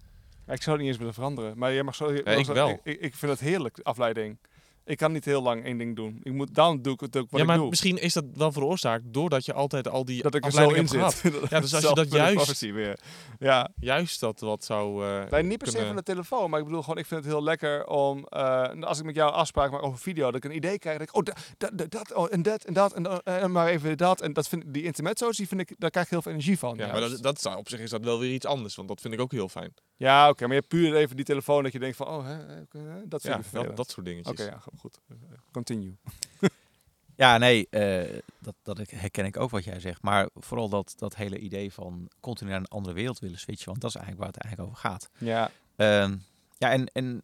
Ja, ik zou het niet eens willen veranderen. Maar jij mag zo. ik wel. Ik, ik vind het heerlijk, afleiding. Ik kan niet heel lang één ding doen. Ik moet, dan doe ik het ook wat ja, ik maar doe. misschien is dat wel veroorzaakt doordat je altijd al die dat ik er zo in zit. <laughs> Ja, dus als je dat juist- weer. Ja, Juist dat wat zou... eh, Nee, niet per se van de telefoon, maar ik bedoel gewoon, ik vind het heel lekker om, eh, als ik met jou afspraak maak over video, dat ik een idee krijg, dat ik, oh, dat, dat, dat, oh, en dat, en dat, en, dan- en maar even dat, en dat vind, die intermezzo's, die vind ik, daar krijg ik heel veel energie van. Ja, juist. maar dat, dat op zich is dat wel weer iets anders, want dat vind ik ook heel fijn. Ja, oké, maar je hebt puur even die telefoon dat je denkt van, oh, hè, dat vind Ja, dat, dat soort dingetjes. Oké, ja, go- goed. Continue. <laughs> Ja, nee, eh, dat, dat ik- herken ik ook wat jij zegt. Maar vooral dat, dat hele idee van continu naar een andere wereld willen switchen. Want dat is eigenlijk waar het eigenlijk over gaat. Ja, Ehm, ja, en, en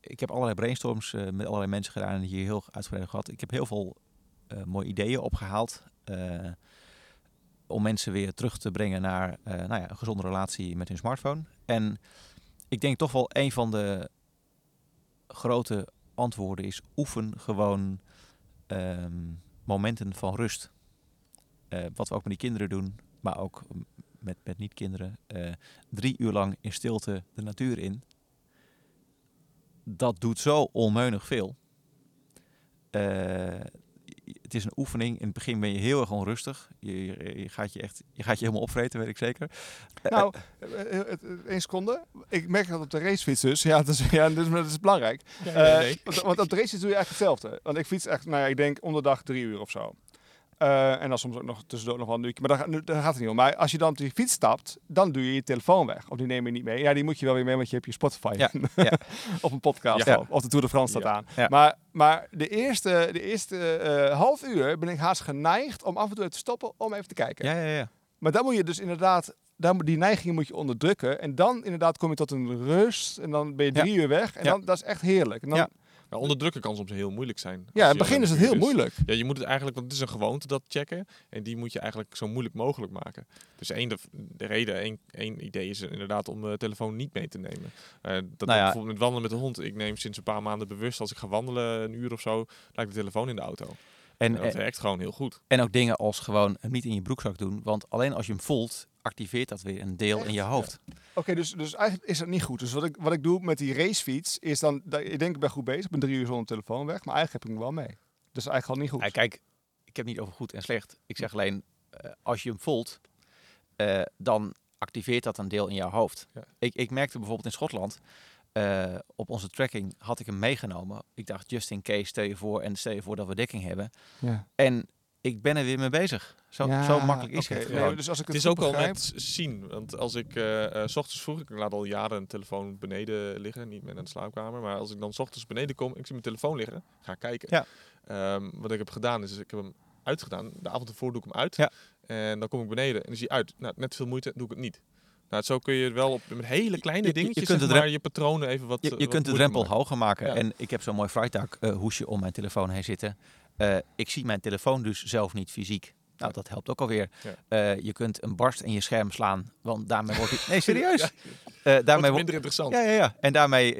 ik heb allerlei brainstorms eh, met allerlei mensen gedaan en hier heel uitgebreid gehad. Ik heb heel veel eh, mooie ideeën opgehaald. Om mensen weer terug te brengen naar eh, nou ja, een gezonde relatie met hun smartphone. En ik denk toch wel een van de grote antwoorden is oefen gewoon ehm, momenten van rust. eh, wat we ook met die kinderen doen, maar ook met, met niet-kinderen, eh, drie uur lang in stilte de natuur in. Dat doet zo onmeunig veel. Het is een oefening. In het begin ben je heel erg onrustig. Je, je, je gaat, je, echt, je gaat je helemaal opvreten, weet ik zeker. Eh, Nou, eh, eh, één seconde. Ik merk dat op de racefiets dus. Ja, dat is, ja, dat is, dat is belangrijk. nee, Eh. Want, want op de racefiets doe je eigenlijk hetzelfde. Want ik fiets echt, nou ja, ik denk om de dag drie uur of zo. Eh, en dan soms ook nog tussendoor nog wel een uurtje. Maar daar, gaat- daar gaat het niet om. Maar als je dan op die fiets stapt, dan doe je je telefoon weg. Of die neem je niet mee. Ja, die moet je wel weer mee, want je hebt je Spotify. Ja, ja. <laughs> of een podcast. Ja. Of, de Tour de France staat aan. Maar, maar de eerste, de eerste eh, half uur ben ik haast geneigd om af en toe even te stoppen om even te kijken. ja, ja, ja. Maar dan moet je dus inderdaad, dan, die neiging moet je onderdrukken. En dan inderdaad kom je tot een rust. En dan ben je Ja. drie uur weg. En Ja. dan, dat is echt heerlijk. En dan, Ja. Ja. Onderdrukken kan soms heel moeilijk zijn. in het begin is het heel moeilijk. Ja, je moet het eigenlijk, want het is een gewoonte dat checken. En die moet je eigenlijk zo moeilijk mogelijk maken. Dus één de, de reden, één, één idee is inderdaad om de telefoon niet mee te nemen. Eh, dat Nou ja. bijvoorbeeld met wandelen met de hond. Ik neem sinds een paar maanden bewust, als ik ga wandelen een uur of zo, laat ik de telefoon in de auto. En dat eh, werkt gewoon heel goed. En ook dingen als gewoon hem niet in je broekzak doen. Want alleen als je hem voelt, activeert dat weer een deel in je hoofd. Oké, dus, dus eigenlijk is dat niet goed. Dus wat ik, wat ik doe met die racefiets is dan, dat, ik denk ik ben goed bezig. Ik ben drie uur zonder telefoon weg. Maar eigenlijk heb ik hem wel mee. Dus eigenlijk al niet goed. Ja, kijk, ik heb het niet over goed en slecht. Ik zeg alleen, eh, als je hem voelt, eh, dan activeert dat een deel in jouw hoofd. Ja. Ik, ik merkte bijvoorbeeld in Schotland, eh, op onze tracking had ik hem meegenomen. Ik dacht, just in case, stel je voor en stel je voor dat we dekking hebben. Ja. En ik ben er weer mee bezig. Zo, Ja, zo makkelijk is het dus als ik Het het, is ook al begrijp- met zien. Want als ik eh, eh, s ochtends vroeg, ik laat al jaren een telefoon beneden liggen, niet meer in de slaapkamer. Maar als ik dan s ochtends beneden kom, ik zie mijn telefoon liggen, ga ik kijken. Ja. Ehm, wat ik heb gedaan is, ik heb hem uitgedaan. De avond ervoor doe ik hem uit. Ja. En dan kom ik beneden en dan zie je uit. Nou, net veel moeite, doe ik het niet. Nou, zo kun je wel op met hele kleine Je- je dingetjes, kunt zeg het maar, je patronen even wat Je, eh, je wat kunt de drempel maken. hoger maken. Ja. En ik heb zo'n mooi Freitag eh, hoesje om mijn telefoon heen zitten. Eh, ik zie mijn telefoon dus zelf niet fysiek. Nou, dat helpt ook alweer. Ja. Je kunt een barst in je scherm slaan, want daarmee wordt hij... Nee, <laughs> serieus? Ja, daarmee wordt... minder interessant. Ja, ja, ja. En daarmee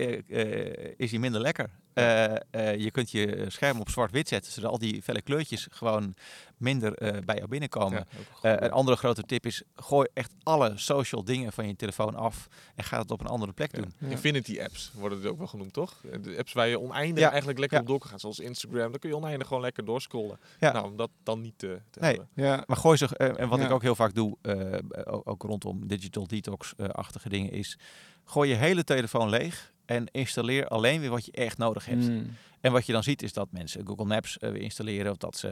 is hij minder lekker. Eh, eh, je kunt je scherm op zwart-wit zetten, zodat al die felle kleurtjes gewoon minder eh, bij jou binnenkomen. Ja. Eh, een andere grote tip is, gooi echt alle social dingen van je telefoon af en ga het op een andere plek Ja. doen. Ja. Infinity apps worden het ook wel genoemd, toch? De apps waar je oneindig Ja. eigenlijk lekker Ja. op door kan gaan, zoals Instagram. Dan kun je oneindig gewoon lekker doorscrollen. Ja. Nou, om dat dan niet te, te Nee. hebben. Ja. Maar gooi ze, en wat ik ook heel vaak doe, eh, ook, ook rondom digital detox-achtige dingen, is gooi je hele telefoon leeg en installeer alleen weer wat je echt nodig hebt. Mm. En wat je dan ziet is dat mensen Google Maps eh, weer installeren of dat ze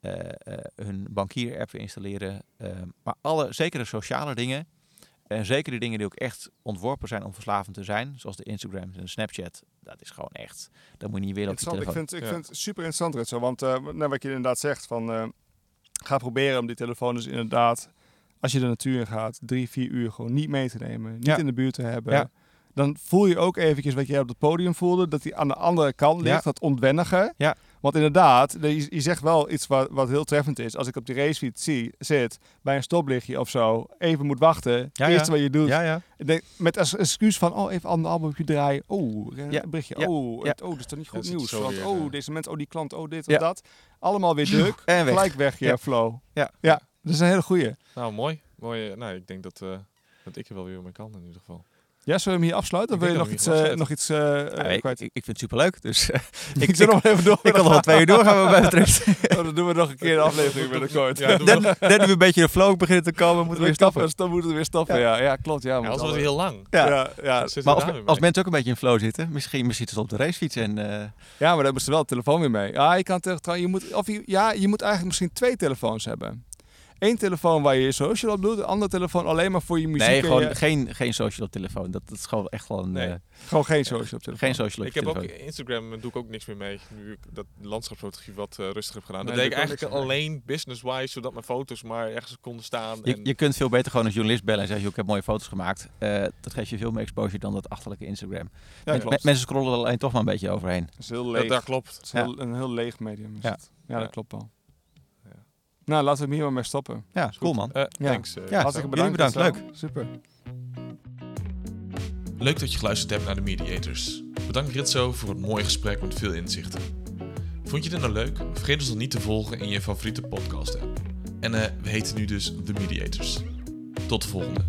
eh, eh, hun bankier-app weer installeren. Eh, maar alle, zeker de sociale dingen, en zeker de dingen die ook echt ontworpen zijn om verslavend te zijn, zoals de Instagram en de Snapchat, dat is gewoon echt, dat moet je niet willen op je Interessant. Ik telefoon. vind, ik Ja. vind het super interessant. Want eh, nou, wat je inderdaad zegt, van, eh, ga proberen om die telefoon dus inderdaad, als je de natuur in gaat, drie, vier uur gewoon niet mee te nemen. Niet Ja. in de buurt te hebben. Ja. Dan voel je ook eventjes wat jij op het podium voelde, dat die aan de andere kant ligt, Ja. dat ontwennige. Ja. Want inderdaad, de- je, je zegt wel iets wat, wat heel treffend is. Als ik op die racefiets zie, zit, bij een stoplichtje of zo, even moet wachten. Ja, eerste ja. wat je doet, Ja, denk, met als excuus van, oh, even een albumje draaien. Oh, een berichtje. ja, Oh, ja. het- oh, dat is toch niet goed nieuws. Want, weer, oh, ja. deze mensen, oh, die klant, oh, dit Ja. of dat. Allemaal weer druk. En weg. Gelijk weg, je Ja. flow. Ja. ja, dat is een hele goeie. Nou, mooi. mooi. eh, Nou, ik denk dat, eh, dat ik er wel weer mee kan in ieder geval. Ja, zullen we hem hier afsluiten? Of wil je nog iets, eh, nog iets eh, Ja, eh, ik, kwijt? ik, ik vind het superleuk, dus eh, <laughs> Ik, ik, nog even door. ik kan nog wel twee uur doorgaan wat mij betreft. <laughs> Oh, dan doen we nog een keer de aflevering binnenkort. Ja, net nu we een beetje de flow beginnen te komen, moeten we weer stappen. Dan moeten we weer stappen, ja. Ja, klopt. Ja, anders wordt het heel lang. Ja. Ja. Dan Maar als, als mensen ook een beetje in flow zitten, misschien, misschien zitten ze op de racefiets en... eh, ja, maar dan hebben ze wel de telefoon weer mee. Ja, je kan tegen trouwens, je moet, of je, ja, je moet eigenlijk misschien twee telefoons hebben. Eén telefoon waar je je social op doet, een andere telefoon alleen maar voor je muziek. nee, gewoon je- geen, geen social op telefoon. Dat, dat is gewoon echt wel een... Nee. eh, gewoon geen social op telefoon. geen social op Ik heb ook. Instagram doe ik ook niks meer mee. Nu ik dat landschapsfotografie wat eh, rustig heb gedaan. Nee, dat deed ik eigenlijk alleen business-wise, zodat mijn foto's maar ergens konden staan. Je, en je kunt veel beter gewoon een journalist bellen en zeggen, "Joh, ik heb mooie foto's gemaakt. Eh, dat geeft je veel meer exposure dan dat achterlijke Instagram. Ja, Men- klopt. me- mensen scrollen er alleen toch maar een beetje overheen. Dat is heel dat, leeg. dat klopt. Het is heel- een heel leeg medium. Is Ja. het. ja, Ja. dat klopt wel. Nou, laten we hem hier maar mee stoppen. Ja, cool man. Eh, Ja. Thanks. eh, Ja, Hartstikke bedankt. bedankt. Marcel. Super. Leuk dat je geluisterd hebt naar de Mediators. Bedankt Ritzo voor het mooie gesprek met veel inzichten. Vond je dit nou leuk? Vergeet ons dan niet te volgen in je favoriete podcast app. En eh, we heten nu dus The Mediators. Tot de volgende.